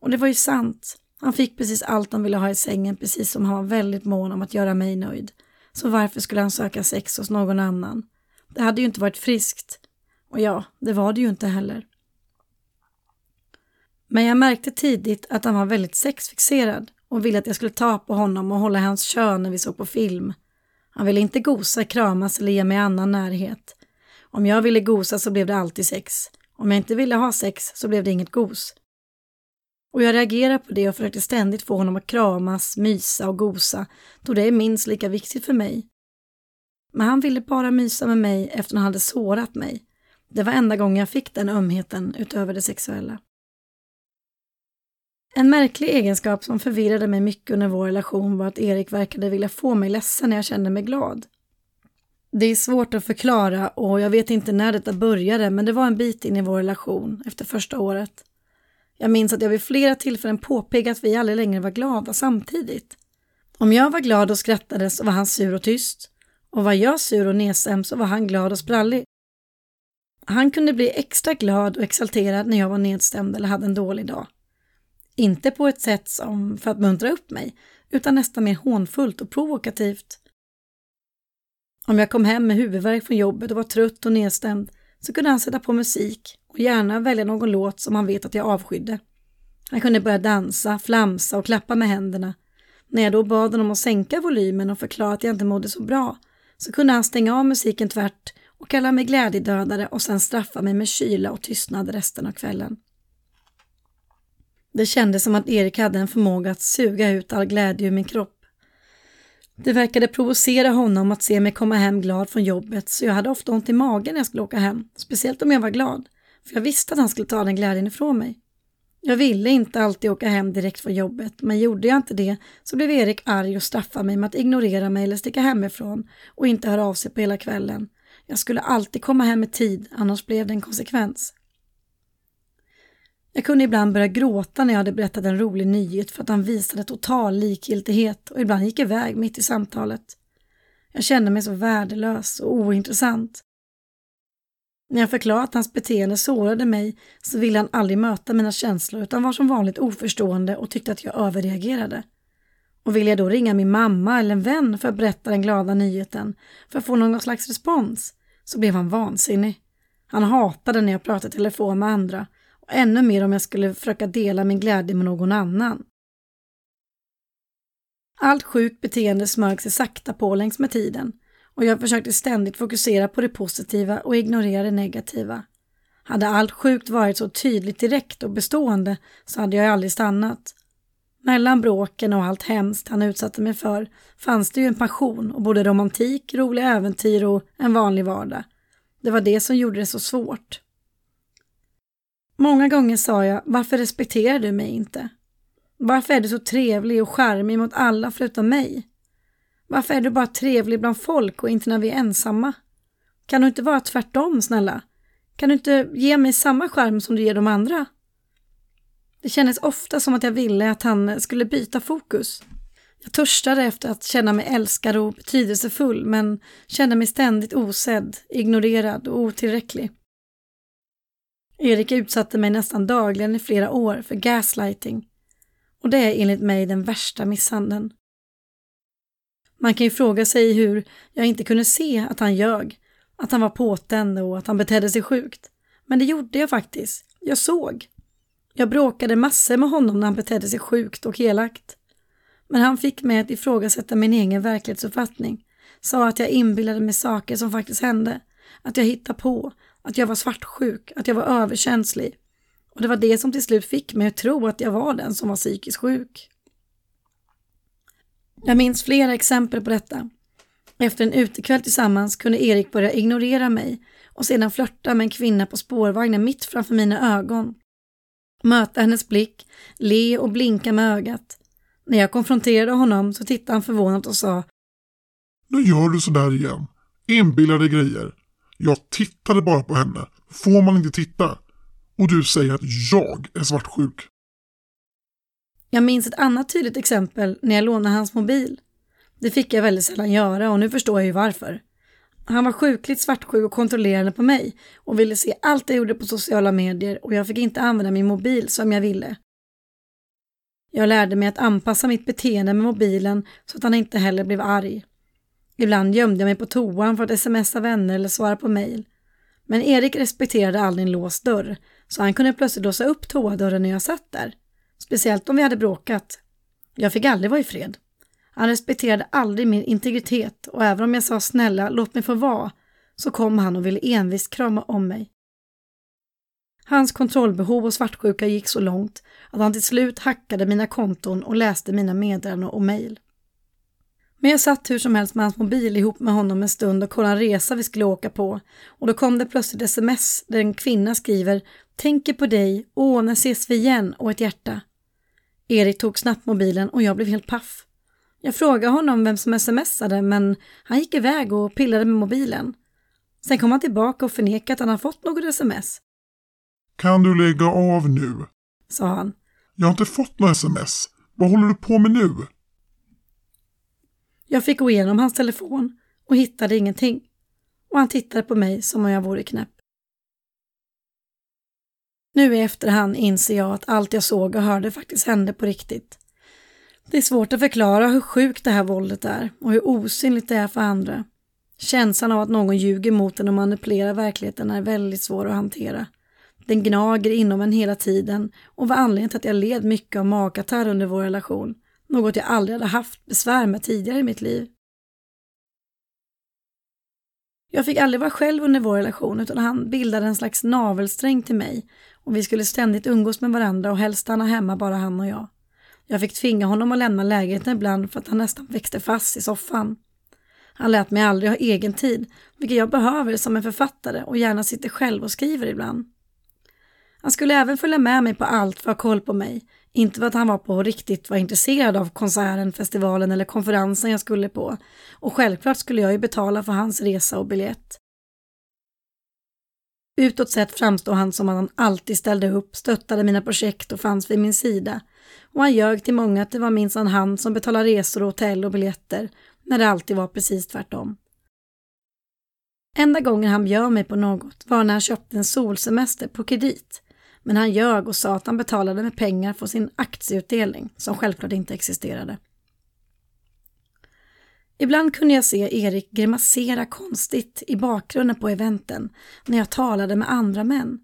Och det var ju sant. Han fick precis allt han ville ha i sängen precis som han var väldigt mån om att göra mig nöjd. Så varför skulle han söka sex hos någon annan? Det hade ju inte varit friskt. Och ja, det var det ju inte heller. Men jag märkte tidigt att han var väldigt sexfixerad och ville att jag skulle ta på honom och hålla hans kön när vi såg på film. Han ville inte gosa, kramas eller ge mig annan närhet. Om jag ville gosa så blev det alltid sex. Om jag inte ville ha sex så blev det inget gos. Och jag reagerade på det och försökte ständigt få honom att kramas, mysa och gosa, då det är minst lika viktigt för mig. Men han ville bara mysa med mig efter han hade sårat mig. Det var enda gången jag fick den ömheten utöver det sexuella. En märklig egenskap som förvirrade mig mycket under vår relation var att Erik verkade vilja få mig ledsen när jag kände mig glad. Det är svårt att förklara och jag vet inte när detta började men det var en bit in i vår relation efter första året. Jag minns att jag vid flera tillfällen påpekade att vi aldrig längre var glada samtidigt. Om jag var glad och skrattade så var han sur och tyst. Och var jag sur och nedstämd så var han glad och sprallig. Han kunde bli extra glad och exalterad när jag var nedstämd eller hade en dålig dag. Inte på ett sätt som för att muntra upp mig, utan nästan mer hånfullt och provokativt. Om jag kom hem med huvudvärk från jobbet och var trött och nedstämd så kunde han sätta på musik och gärna välja någon låt som han vet att jag avskydde. Han kunde börja dansa, flamsa och klappa med händerna. När jag då bad honom att sänka volymen och förklara att jag inte mådde så bra så kunde han stänga av musiken tvärt och kalla mig glädjedödare och sen straffa mig med kyla och tystnad resten av kvällen. Det kändes som att Erik hade en förmåga att suga ut all glädje ur min kropp. Det verkade provocera honom att se mig komma hem glad från jobbet så jag hade ofta ont i magen när jag skulle åka hem, speciellt om jag var glad, för jag visste att han skulle ta den glädjen ifrån mig. Jag ville inte alltid åka hem direkt från jobbet, men gjorde jag inte det så blev Erik arg och straffade mig med att ignorera mig eller sticka hemifrån och inte höra av sig på hela kvällen. Jag skulle alltid komma hem i tid, annars blev det en konsekvens. Jag kunde ibland börja gråta när jag hade berättat en rolig nyhet för att han visade total likgiltighet och ibland gick iväg mitt i samtalet. Jag kände mig så värdelös och ointressant. När jag förklarade att hans beteende sårade mig så ville han aldrig möta mina känslor utan var som vanligt oförstående och tyckte att jag överreagerade. Och ville jag då ringa min mamma eller en vän för att berätta den glada nyheten för att få någon slags respons så blev han vansinnig. Han hatade när jag pratade telefon med andra ännu mer om jag skulle försöka dela min glädje med någon annan. Allt sjukt beteende smög sig sakta på längs med tiden och jag försökte ständigt fokusera på det positiva och ignorera det negativa. Hade allt sjukt varit så tydligt direkt och bestående så hade jag aldrig stannat. Mellan bråken och allt hemskt han utsatte mig för fanns det ju en passion och både romantik, roliga äventyr och en vanlig vardag. Det var det som gjorde det så svårt. Många gånger sa jag, varför respekterar du mig inte? Varför är du så trevlig och charmig mot alla förutom mig? Varför är du bara trevlig bland folk och inte när vi är ensamma? Kan du inte vara tvärtom, snälla? Kan du inte ge mig samma charm som du ger de andra? Det kändes ofta som att jag ville att han skulle byta fokus. Jag törstade efter att känna mig älskad och betydelsefull men kände mig ständigt osedd, ignorerad och otillräcklig. Erik utsatte mig nästan dagligen i flera år för gaslighting och det är enligt mig den värsta misshandeln. Man kan ju fråga sig hur jag inte kunde se att han ljög, att han var påtänd och att han betedde sig sjukt. Men det gjorde jag faktiskt. Jag såg. Jag bråkade massor med honom när han betedde sig sjukt och elakt. Men han fick mig att ifrågasätta min egen verklighetsuppfattning. Sa att jag inbillade mig saker som faktiskt hände. Att jag hittade på. Att jag var svartsjuk. Att jag var överkänslig. Och det var det som till slut fick mig att tro att jag var den som var psykiskt sjuk. Jag minns flera exempel på detta. Efter en utekväll tillsammans kunde Erik börja ignorera mig och sedan flörta med en kvinna på spårvagnen mitt framför mina ögon. Möta hennes blick, le och blinka med ögat. När jag konfronterade honom så tittade han förvånat och sa Nu gör du sådär igen. Inbillade grejer. Jag tittade bara på henne. Får man inte titta? Och du säger att jag är svartsjuk. Jag minns ett annat tydligt exempel när jag lånade hans mobil. Det fick jag väldigt sällan göra och nu förstår jag ju varför. Han var sjukligt svartsjuk och kontrollerande på mig och ville se allt jag gjorde på sociala medier och jag fick inte använda min mobil som jag ville. Jag lärde mig att anpassa mitt beteende med mobilen så att han inte heller blev arg. Ibland gömde jag mig på toan för att smsa vänner eller svara på mejl. Men Erik respekterade aldrig en låst dörr, så han kunde plötsligt låsa upp toadörren när jag satt där. Speciellt om vi hade bråkat. Jag fick aldrig vara i fred. Han respekterade aldrig min integritet och även om jag sa snälla, låt mig få vara, så kom han och ville envist krama om mig. Hans kontrollbehov och svartsjuka gick så långt att han till slut hackade mina konton och läste mina meddelanden och mejl. Men jag satt hur som helst med hans mobil ihop med honom en stund och kollade en resa vi skulle åka på och då kom det plötsligt sms där en kvinna skriver Tänker på dig, åh när ses vi igen och ett hjärta. Erik tog snabbt mobilen och jag blev helt paff. Jag frågade honom vem som smsade men han gick iväg och pillade med mobilen. Sen kom han tillbaka och förnekade att han har fått något sms. Kan du lägga av nu? Sa han. Jag har inte fått något sms. Vad håller du på med nu? Jag fick gå igenom hans telefon och hittade ingenting. Och han tittade på mig som om jag vore knäpp. Nu i efterhand inser jag att allt jag såg och hörde faktiskt hände på riktigt. Det är svårt att förklara hur sjukt det här våldet är och hur osynligt det är för andra. Känslan av att någon ljuger mot en och manipulerar verkligheten är väldigt svår att hantera. Den gnager inom en hela tiden och var anledningen till att jag led mycket av magkatarr under vår relation. Något jag aldrig hade haft besvär med tidigare i mitt liv. Jag fick aldrig vara själv under vår relation utan han bildade en slags navelsträng till mig och vi skulle ständigt umgås med varandra och helst stanna hemma bara han och jag. Jag fick tvinga honom att lämna lägenheten ibland för att han nästan växte fast i soffan. Han lät mig aldrig ha egen tid, vilket jag behöver som en författare och gärna sitter själv och skriver ibland. Han skulle även följa med mig på allt för att ha koll på mig, inte för att han var på riktigt var intresserad av konserten, festivalen eller konferensen jag skulle på. Och självklart skulle jag ju betala för hans resa och biljett. Utåt sett framstår han som att han alltid ställde upp, stöttade mina projekt och fanns vid min sida. Och han ljög till många att det var minsann han som betalade resor, hotell och biljetter, när det alltid var precis tvärtom. Enda gången han bjöd mig på något var när han köpte en solsemester på kredit. Men han ljög och sa att han betalade med pengar för sin aktieutdelning, som självklart inte existerade. Ibland kunde jag se Erik grimasera konstigt i bakgrunden på eventen när jag talade med andra män.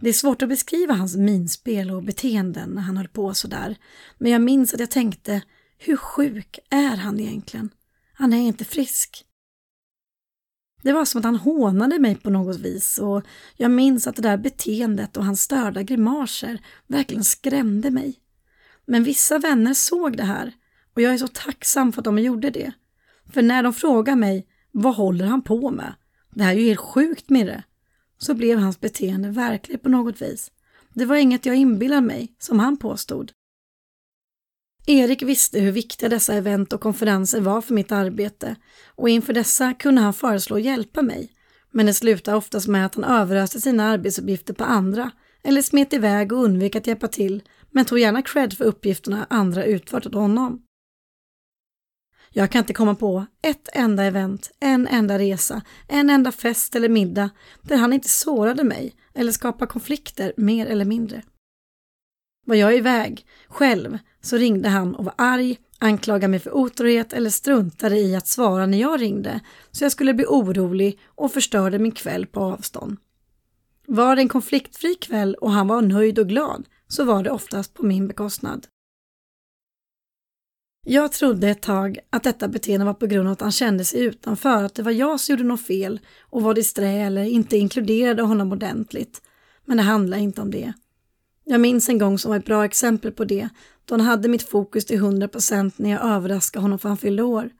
Det är svårt att beskriva hans minspel och beteenden när han höll på sådär, men jag minns att jag tänkte, hur sjuk är han egentligen? Han är inte frisk. Det var som att han hånade mig på något vis och jag minns att det där beteendet och hans störda grimaser verkligen skrämde mig. Men vissa vänner såg det här och jag är så tacksam för att de gjorde det. För när de frågar mig, vad håller han på med? Det här är ju helt sjukt Mirre. Så blev hans beteende verkligt på något vis. Det var inget jag inbillade mig, som han påstod. Erik visste hur viktiga dessa event och konferenser var för mitt arbete och inför dessa kunde han föreslå att hjälpa mig. Men det slutade oftast med att han överöste sina arbetsuppgifter på andra eller smet iväg och undvek att hjälpa till men tog gärna cred för uppgifterna andra utfört åt honom. Jag kan inte komma på ett enda event, en enda resa, en enda fest eller middag där han inte sårade mig eller skapade konflikter mer eller mindre. Var jag iväg, själv, så ringde han och var arg, anklagade mig för otrohet eller struntade i att svara när jag ringde så jag skulle bli orolig och förstörde min kväll på avstånd. Var det en konfliktfri kväll och han var nöjd och glad så var det oftast på min bekostnad. Jag trodde ett tag att detta beteende var på grund av att han kände sig utanför, att det var jag som gjorde något fel och var disträ eller inte inkluderade honom ordentligt. Men det handlar inte om det. Jag minns en gång som var ett bra exempel på det, då han hade mitt fokus till 100% när jag överraskade honom för han fyllde år.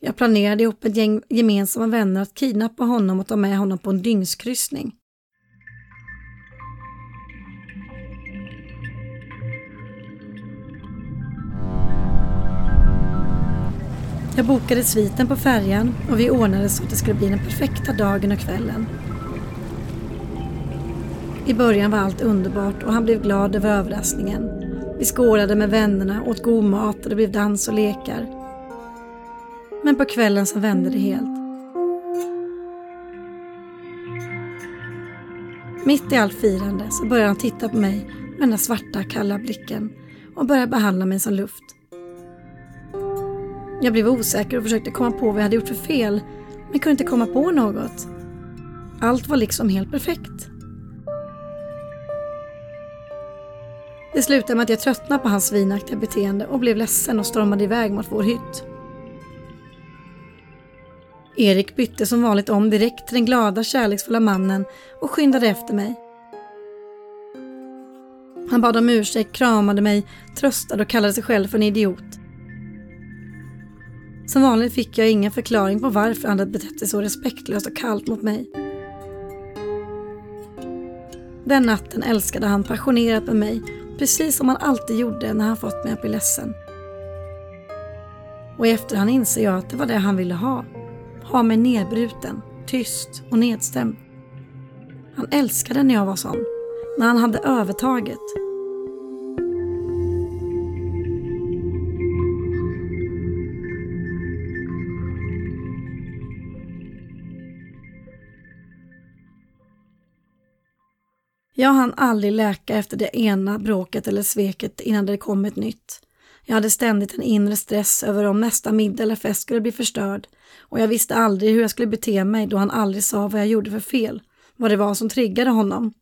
Jag planerade ihop ett gäng gemensamma vänner att kidnappa honom och ta med honom på en dygnskryssning. Jag bokade sviten på färjan och vi ordnade så att det skulle bli den perfekta dagen och kvällen. I början var allt underbart och han blev glad över överraskningen. Vi skålade med vännerna, åt god mat och det blev dans och lekar. Men på kvällen så vände det helt. Mitt i allt firande så började han titta på mig med den där svarta kalla blicken och började behandla mig som luft. Jag blev osäker och försökte komma på vad jag hade gjort för fel men kunde inte komma på något. Allt var liksom helt perfekt. Det slutade med att jag tröttnade på hans svinaktiga beteende och blev ledsen och stormade iväg mot vår hytt. Erik bytte som vanligt om direkt till den glada, kärleksfulla mannen och skyndade efter mig. Han bad om ursäkt, kramade mig, tröstade och kallade sig själv för en idiot. Som vanligt fick jag ingen förklaring på varför han hade betett sig så respektlöst och kallt mot mig. Den natten älskade han passionerat med mig, precis som han alltid gjorde när han fått mig att bli ledsen. Och i efterhand inser jag att det var det han ville ha. Ha mig nedbruten, tyst och nedstämd. Han älskade när jag var sån, när han hade övertaget. Jag hann aldrig läka efter det ena bråket eller sveket innan det kom ett nytt. Jag hade ständigt en inre stress över om nästa middag eller fest skulle bli förstörd och jag visste aldrig hur jag skulle bete mig då han aldrig sa vad jag gjorde för fel, vad det var som triggade honom.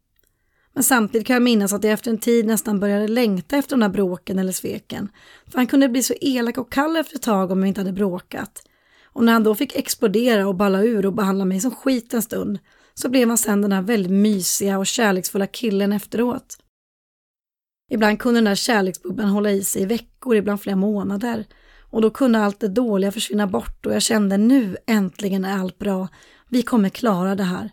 Men samtidigt kan jag minnas att jag efter en tid nästan började längta efter de där bråken eller sveken. För han kunde bli så elak och kall efter ett tag om vi inte hade bråkat. Och när han då fick explodera och balla ur och behandla mig som skit en stund så blev han sen den här väldigt mysiga och kärleksfulla killen efteråt. Ibland kunde den där kärleksbubblan hålla i sig i veckor, ibland flera månader. Och då kunde allt det dåliga försvinna bort och jag kände nu äntligen är allt bra. Vi kommer klara det här.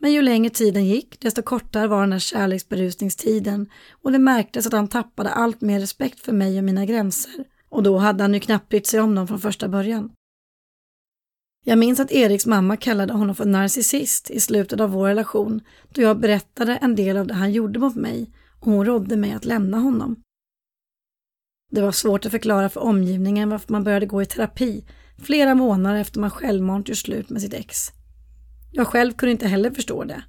Men ju längre tiden gick, desto kortare var den här kärleksberusningstiden och det märktes att han tappade allt mer respekt för mig och mina gränser. Och då hade han ju knappt brytt sig om dem från första början. Jag minns att Eriks mamma kallade honom för narcissist i slutet av vår relation då jag berättade en del av det han gjorde mot mig och hon rådde mig att lämna honom. Det var svårt att förklara för omgivningen varför man började gå i terapi flera månader efter man självmant gjort slut med sitt ex. Jag själv kunde inte heller förstå det.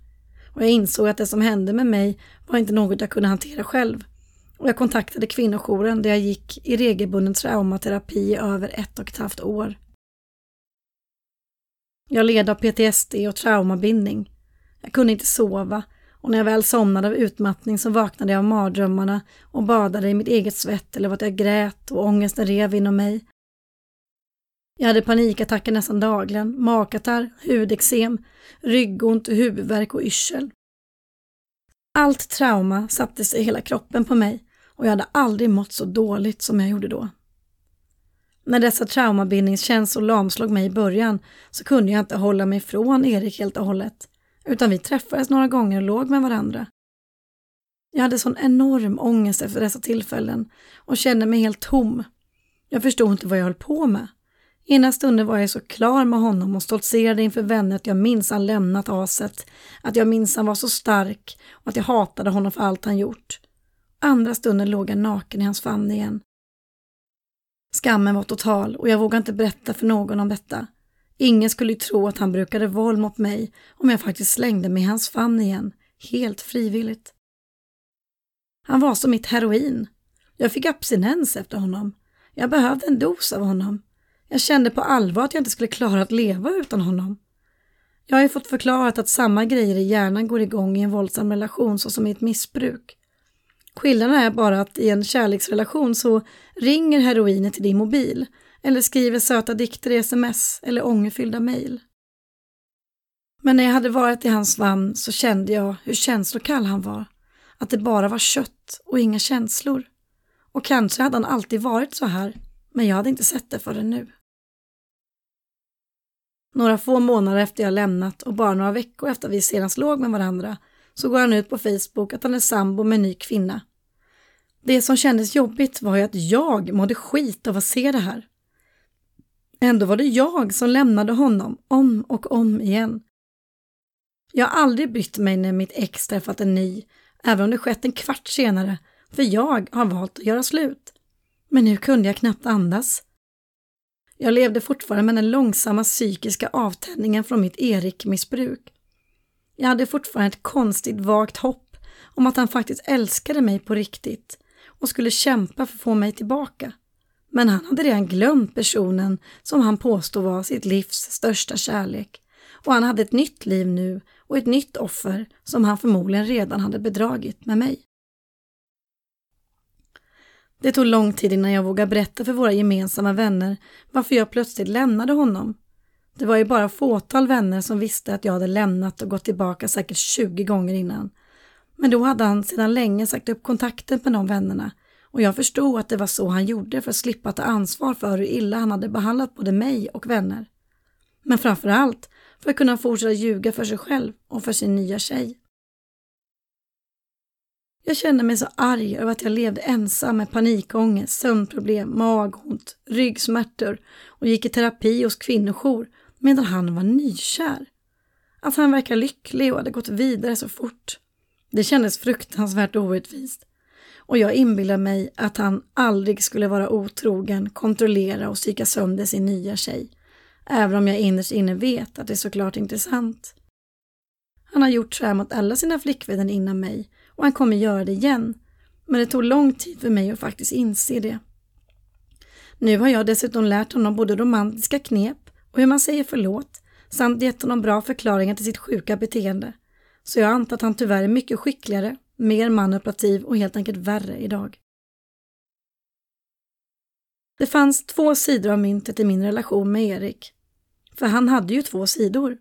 Och jag insåg att det som hände med mig var inte något jag kunde hantera själv. Och jag kontaktade kvinnojouren där jag gick i regelbunden traumaterapi i över ett och ett halvt år. Jag led av PTSD och traumabindning. Jag kunde inte sova och när jag väl somnade av utmattning så vaknade jag av mardrömmarna och badade i mitt eget svett eller att jag grät och ångesten rev inom mig. Jag hade panikattacker nästan dagligen, magkatarr, hudexem, ryggont, huvudvärk och yrsel. Allt trauma satte sig i hela kroppen på mig och jag hade aldrig mått så dåligt som jag gjorde då. När dessa traumabindningskänslor lamslog mig i början så kunde jag inte hålla mig från Erik helt och hållet, utan vi träffades några gånger och låg med varandra. Jag hade sån enorm ångest efter dessa tillfällen och kände mig helt tom. Jag förstod inte vad jag höll på med. Ena stunden var jag så klar med honom och stoltserade inför vänner att jag minsann lämnat aset, att jag minsann var så stark och att jag hatade honom för allt han gjort. Andra stunden låg jag naken i hans famn igen. Skammen var total och jag vågade inte berätta för någon om detta. Ingen skulle ju tro att han brukade våld mot mig om jag faktiskt slängde mig i hans famn igen, helt frivilligt. Han var som mitt heroin. Jag fick abstinens efter honom. Jag behövde en dos av honom. Jag kände på allvar att jag inte skulle klara att leva utan honom. Jag har ju fått förklarat att samma grejer i hjärnan går igång i en våldsam relation såsom i ett missbruk. Skillnaden är bara att i en kärleksrelation så ringer heroinet till din mobil eller skriver söta dikter i sms eller ångerfyllda mejl. Men när jag hade varit i hans famn så kände jag hur känslokall han var. Att det bara var kött och inga känslor. Och kanske hade han alltid varit så här, men jag hade inte sett det förrän nu. Några få månader efter jag lämnat och bara några veckor efter vi senast låg med varandra så går han ut på Facebook att han är sambo med en ny kvinna. Det som kändes jobbigt var ju att jag mådde skit av att se det här. Ändå var det jag som lämnade honom om och om igen. Jag har aldrig brytt mig när mitt ex träffat en ny, även om det skett en kvart senare, för jag har valt att göra slut. Men nu kunde jag knappt andas. Jag levde fortfarande med den långsamma psykiska avtändningen från mitt Erik-missbruk. Jag hade fortfarande ett konstigt vagt hopp om att han faktiskt älskade mig på riktigt och skulle kämpa för att få mig tillbaka. Men han hade redan glömt personen som han påstod var sitt livs största kärlek. Och han hade ett nytt liv nu och ett nytt offer som han förmodligen redan hade bedragit med mig. Det tog lång tid innan jag vågade berätta för våra gemensamma vänner varför jag plötsligt lämnade honom. Det var ju bara fåtal vänner som visste att jag hade lämnat och gått tillbaka säkert 20 gånger innan. Men då hade han sedan länge sagt upp kontakten med de vännerna och jag förstod att det var så han gjorde för att slippa ta ansvar för hur illa han hade behandlat både mig och vänner. Men framför allt för att kunna fortsätta ljuga för sig själv och för sin nya tjej. Jag kände mig så arg över att jag levde ensam med panikångest, sömnproblem, magont, ryggsmärtor och gick i terapi hos kvinnojour medan han var nykär. Att han verkar lycklig och hade gått vidare så fort. Det kändes fruktansvärt orättvist. Och jag inbillade mig att han aldrig skulle vara otrogen, kontrollera och psyka sönder sin nya tjej. Även om jag innerst inne vet att det är såklart inte är sant. Han har gjort så här mot alla sina flickvänner innan mig och han kommer göra det igen. Men det tog lång tid för mig att faktiskt inse det. Nu har jag dessutom lärt honom både romantiska knep och hur man säger förlåt samt gett honom bra förklaringar till sitt sjuka beteende. Så jag antar att han tyvärr är mycket skickligare, mer manipulativ och helt enkelt värre idag. Det fanns två sidor av myntet i min relation med Erik. För han hade ju två sidor.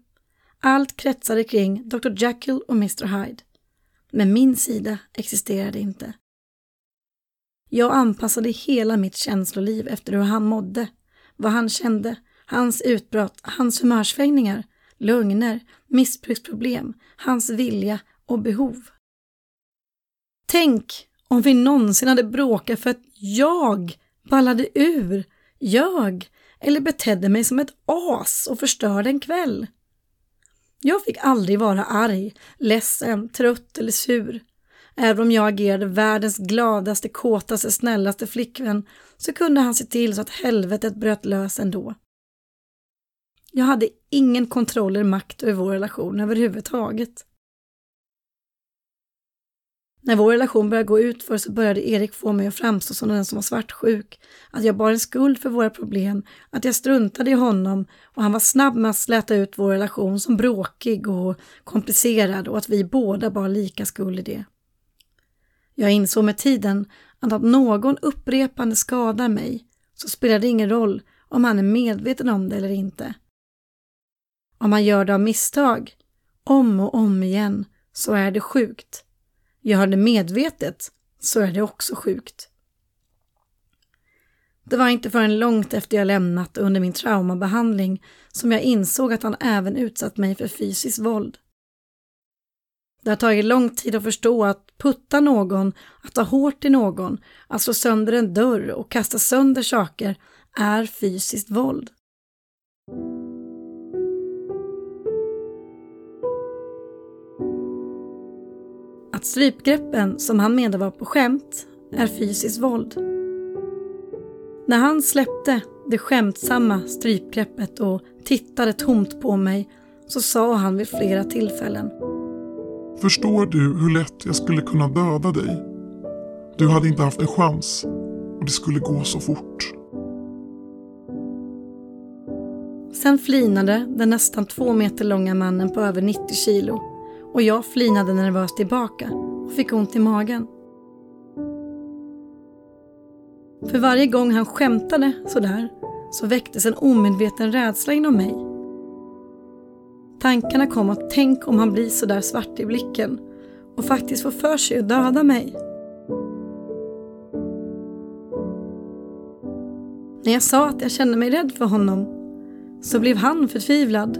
Allt kretsade kring Dr Jekyll och Mr Hyde. Men min sida existerade inte. Jag anpassade hela mitt känsloliv efter hur han mådde, vad han kände, hans utbrott, hans humörsvängningar, lögner, missbruksproblem, hans vilja och behov. Tänk om vi någonsin hade bråkat för att jag ballade ur, ljög eller betedde mig som ett as och förstörde en kväll. Jag fick aldrig vara arg, ledsen, trött eller sur. Även om jag agerade världens gladaste, kåtaste, snällaste flickvän så kunde han se till så att helvetet bröt lös ändå. Jag hade ingen kontroll eller makt över vår relation överhuvudtaget. När vår relation började gå ut för så började Erik få mig att framstå som den som var svartsjuk, att jag bar en skuld för våra problem, att jag struntade i honom och han var snabb med att släta ut vår relation som bråkig och komplicerad och att vi båda bar lika skuld i det. Jag insåg med tiden att om någon upprepande skadar mig så spelar det ingen roll om han är medveten om det eller inte. Om man gör det av misstag, om och om igen, så är det sjukt. Gör det medvetet, så är det också sjukt. Det var inte förrän långt efter jag lämnat under min traumabehandling som jag insåg att han även utsatt mig för fysiskt våld. Det har tagit lång tid att förstå att putta någon, att ta hårt i någon, att slå sönder en dörr och kasta sönder saker är fysiskt våld. Att strypgreppen som han menade var på skämt är fysiskt våld. När han släppte det skämtsamma strypgreppet och tittade tomt på mig så sa han vid flera tillfällen. Förstår du hur lätt jag skulle kunna döda dig? Du hade inte haft en chans och det skulle gå så fort. Sen flinade den nästan två meter långa mannen på över 90 kilo och jag flinade nervöst tillbaka och fick ont i magen. För varje gång han skämtade sådär så väcktes en omedveten rädsla inom mig. Tankarna kom att tänk om han blir sådär svart i blicken och faktiskt får för sig att döda mig. När jag sa att jag kände mig rädd för honom så blev han förtvivlad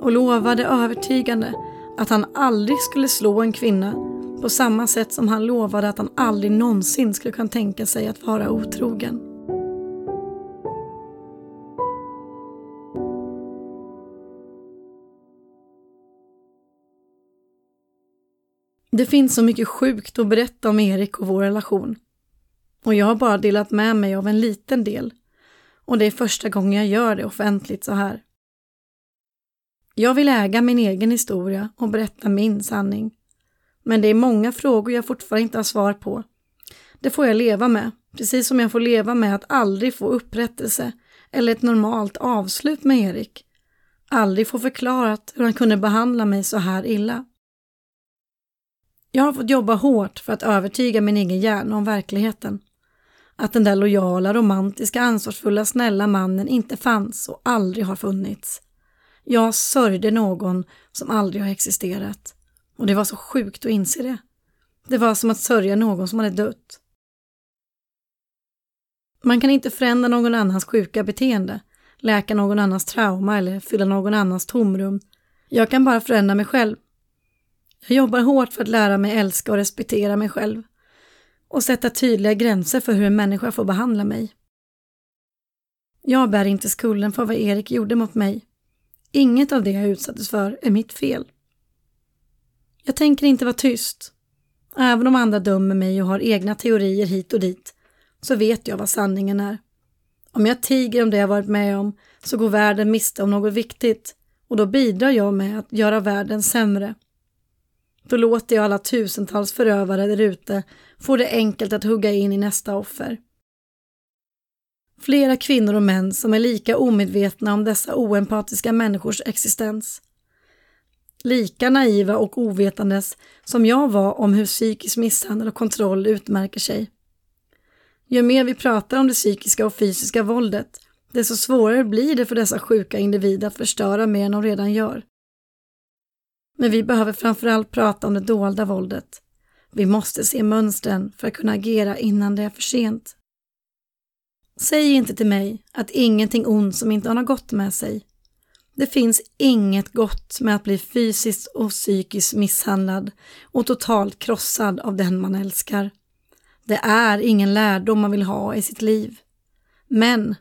och lovade övertygande att han aldrig skulle slå en kvinna på samma sätt som han lovade att han aldrig någonsin skulle kunna tänka sig att vara otrogen. Det finns så mycket sjukt att berätta om Erik och vår relation. Och jag har bara delat med mig av en liten del. Och det är första gången jag gör det offentligt så här. Jag vill äga min egen historia och berätta min sanning. Men det är många frågor jag fortfarande inte har svar på. Det får jag leva med, precis som jag får leva med att aldrig få upprättelse eller ett normalt avslut med Erik. Aldrig få förklarat hur han kunde behandla mig så här illa. Jag har fått jobba hårt för att övertyga min egen hjärna om verkligheten. att den där lojala, romantiska, ansvarsfulla, snälla mannen inte fanns och aldrig har funnits. Jag sörjde någon som aldrig har existerat. Och det var så sjukt att inse det. Det var som att sörja någon som hade dött. Man kan inte förändra någon annans sjuka beteende, läka någon annans trauma eller fylla någon annans tomrum. Jag kan bara förändra mig själv. Jag jobbar hårt för att lära mig älska och respektera mig själv och sätta tydliga gränser för hur en människa får behandla mig. Jag bär inte skulden för vad Erik gjorde mot mig. Inget av det jag utsattes för är mitt fel. Jag tänker inte vara tyst. Även om andra dömer mig och har egna teorier hit och dit så vet jag vad sanningen är. Om jag tiger om det jag varit med om så går världen miste om något viktigt och då bidrar jag med att göra världen sämre. Då låter jag alla tusentals förövare där ute få det enkelt att hugga in i nästa offer. Flera kvinnor och män som är lika omedvetna om dessa oempatiska människors existens. Lika naiva och ovetandes som jag var om hur psykisk misshandel och kontroll utmärker sig. Ju mer vi pratar om det psykiska och fysiska våldet, desto svårare blir det för dessa sjuka individer att förstöra mer än de redan gör. Men vi behöver framförallt prata om det dolda våldet. Vi måste se mönstren för att kunna agera innan det är för sent. Säg inte till mig att ingenting ont som inte har något gott med sig. Det finns inget gott med att bli fysiskt och psykiskt misshandlad och totalt krossad av den man älskar. Det är ingen lärdom man vill ha i sitt liv. Men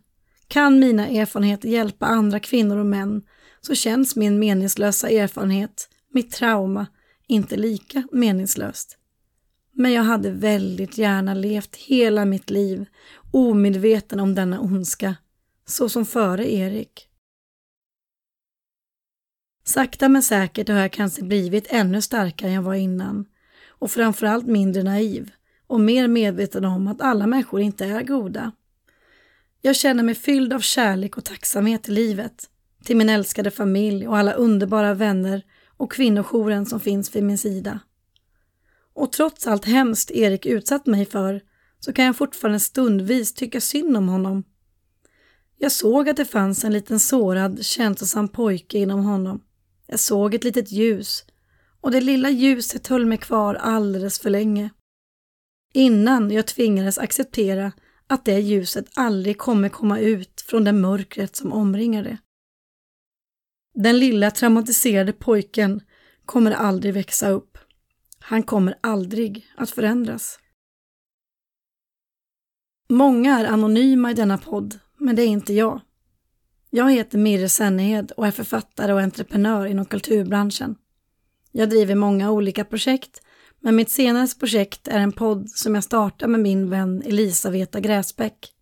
kan mina erfarenheter hjälpa andra kvinnor och män så känns min meningslösa erfarenhet, mitt trauma, inte lika meningslöst. Men jag hade väldigt gärna levt hela mitt liv omedveten om denna ondska, så som före Erik. Sakta men säkert har jag kanske blivit ännu starkare än jag var innan och framförallt mindre naiv och mer medveten om att alla människor inte är goda. Jag känner mig fylld av kärlek och tacksamhet till livet, till min älskade familj och alla underbara vänner och kvinnojouren som finns vid min sida. Och trots allt hemskt Erik utsatt mig för så kan jag fortfarande stundvis tycka synd om honom. Jag såg att det fanns en liten sårad, känslosam pojke inom honom. Jag såg ett litet ljus och det lilla ljuset höll mig kvar alldeles för länge. Innan jag tvingades acceptera att det ljuset aldrig kommer komma ut från det mörkret som omringar det. Den lilla traumatiserade pojken kommer aldrig växa upp. Han kommer aldrig att förändras. Många är anonyma i denna podd, men det är inte jag. Jag heter Mirre Sennehed och är författare och entreprenör inom kulturbranschen. Jag driver många olika projekt, men mitt senaste projekt är en podd som jag startar med min vän Elisaveta Gräsbäck.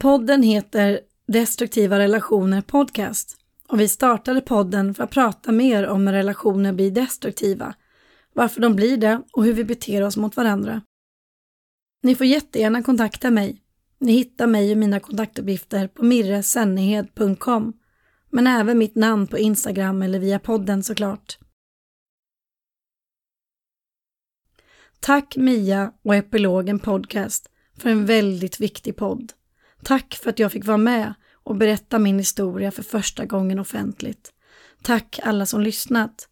Podden heter Destruktiva relationer podcast och vi startade podden för att prata mer om när relationer blir destruktiva, varför de blir det och hur vi beter oss mot varandra. Ni får jättegärna kontakta mig. Ni hittar mig och mina kontaktuppgifter på mirresennehed.com men även mitt namn på Instagram eller via podden såklart. Tack Mia och Epilogen Podcast för en väldigt viktig podd. Tack för att jag fick vara med och berätta min historia för första gången offentligt. Tack alla som lyssnat.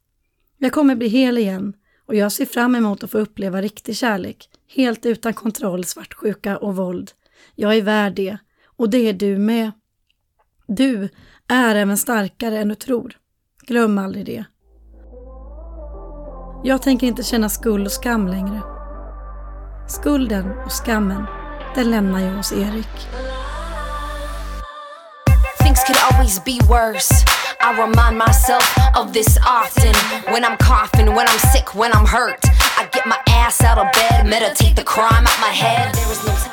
Jag kommer bli hel igen och jag ser fram emot att få uppleva riktig kärlek, helt utan kontroll, svartsjuka och våld. Jag är värd det och det är du med. Du är även starkare än du tror. Glöm aldrig det. Jag tänker inte känna skuld och skam längre. Skulden och skammen, den lämnar jag hos Erik. Things could always be worse. I remind myself of this often. When I'm coughing, when I'm sick, when I'm hurt.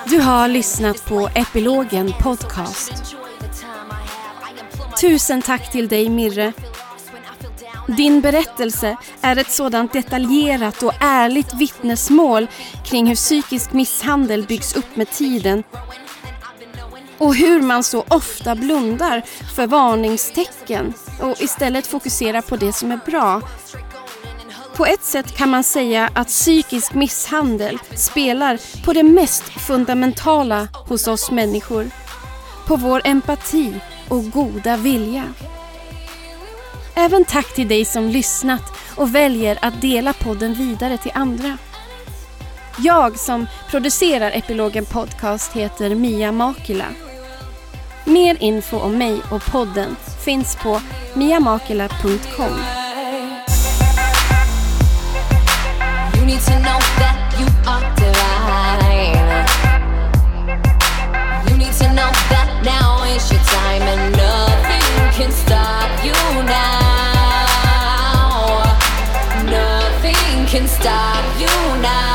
Du har lyssnat på Epilogen Podcast. Tusen tack till dig Mirre din berättelse är ett sådant detaljerat och ärligt vittnesmål kring hur psykisk misshandel byggs upp med tiden och hur man så ofta blundar för varningstecken och istället fokuserar på det som är bra. På ett sätt kan man säga att psykisk misshandel spelar på det mest fundamentala hos oss människor. På vår empati och goda vilja. Även tack till dig som lyssnat och väljer att dela podden vidare till andra. Jag som producerar Epilogen Podcast heter Mia Makila. Mer info om mig och podden finns på miamakila.com. need to know that you are divine. You need to know that now is your time and nothing can stop you now. Nothing can stop you now.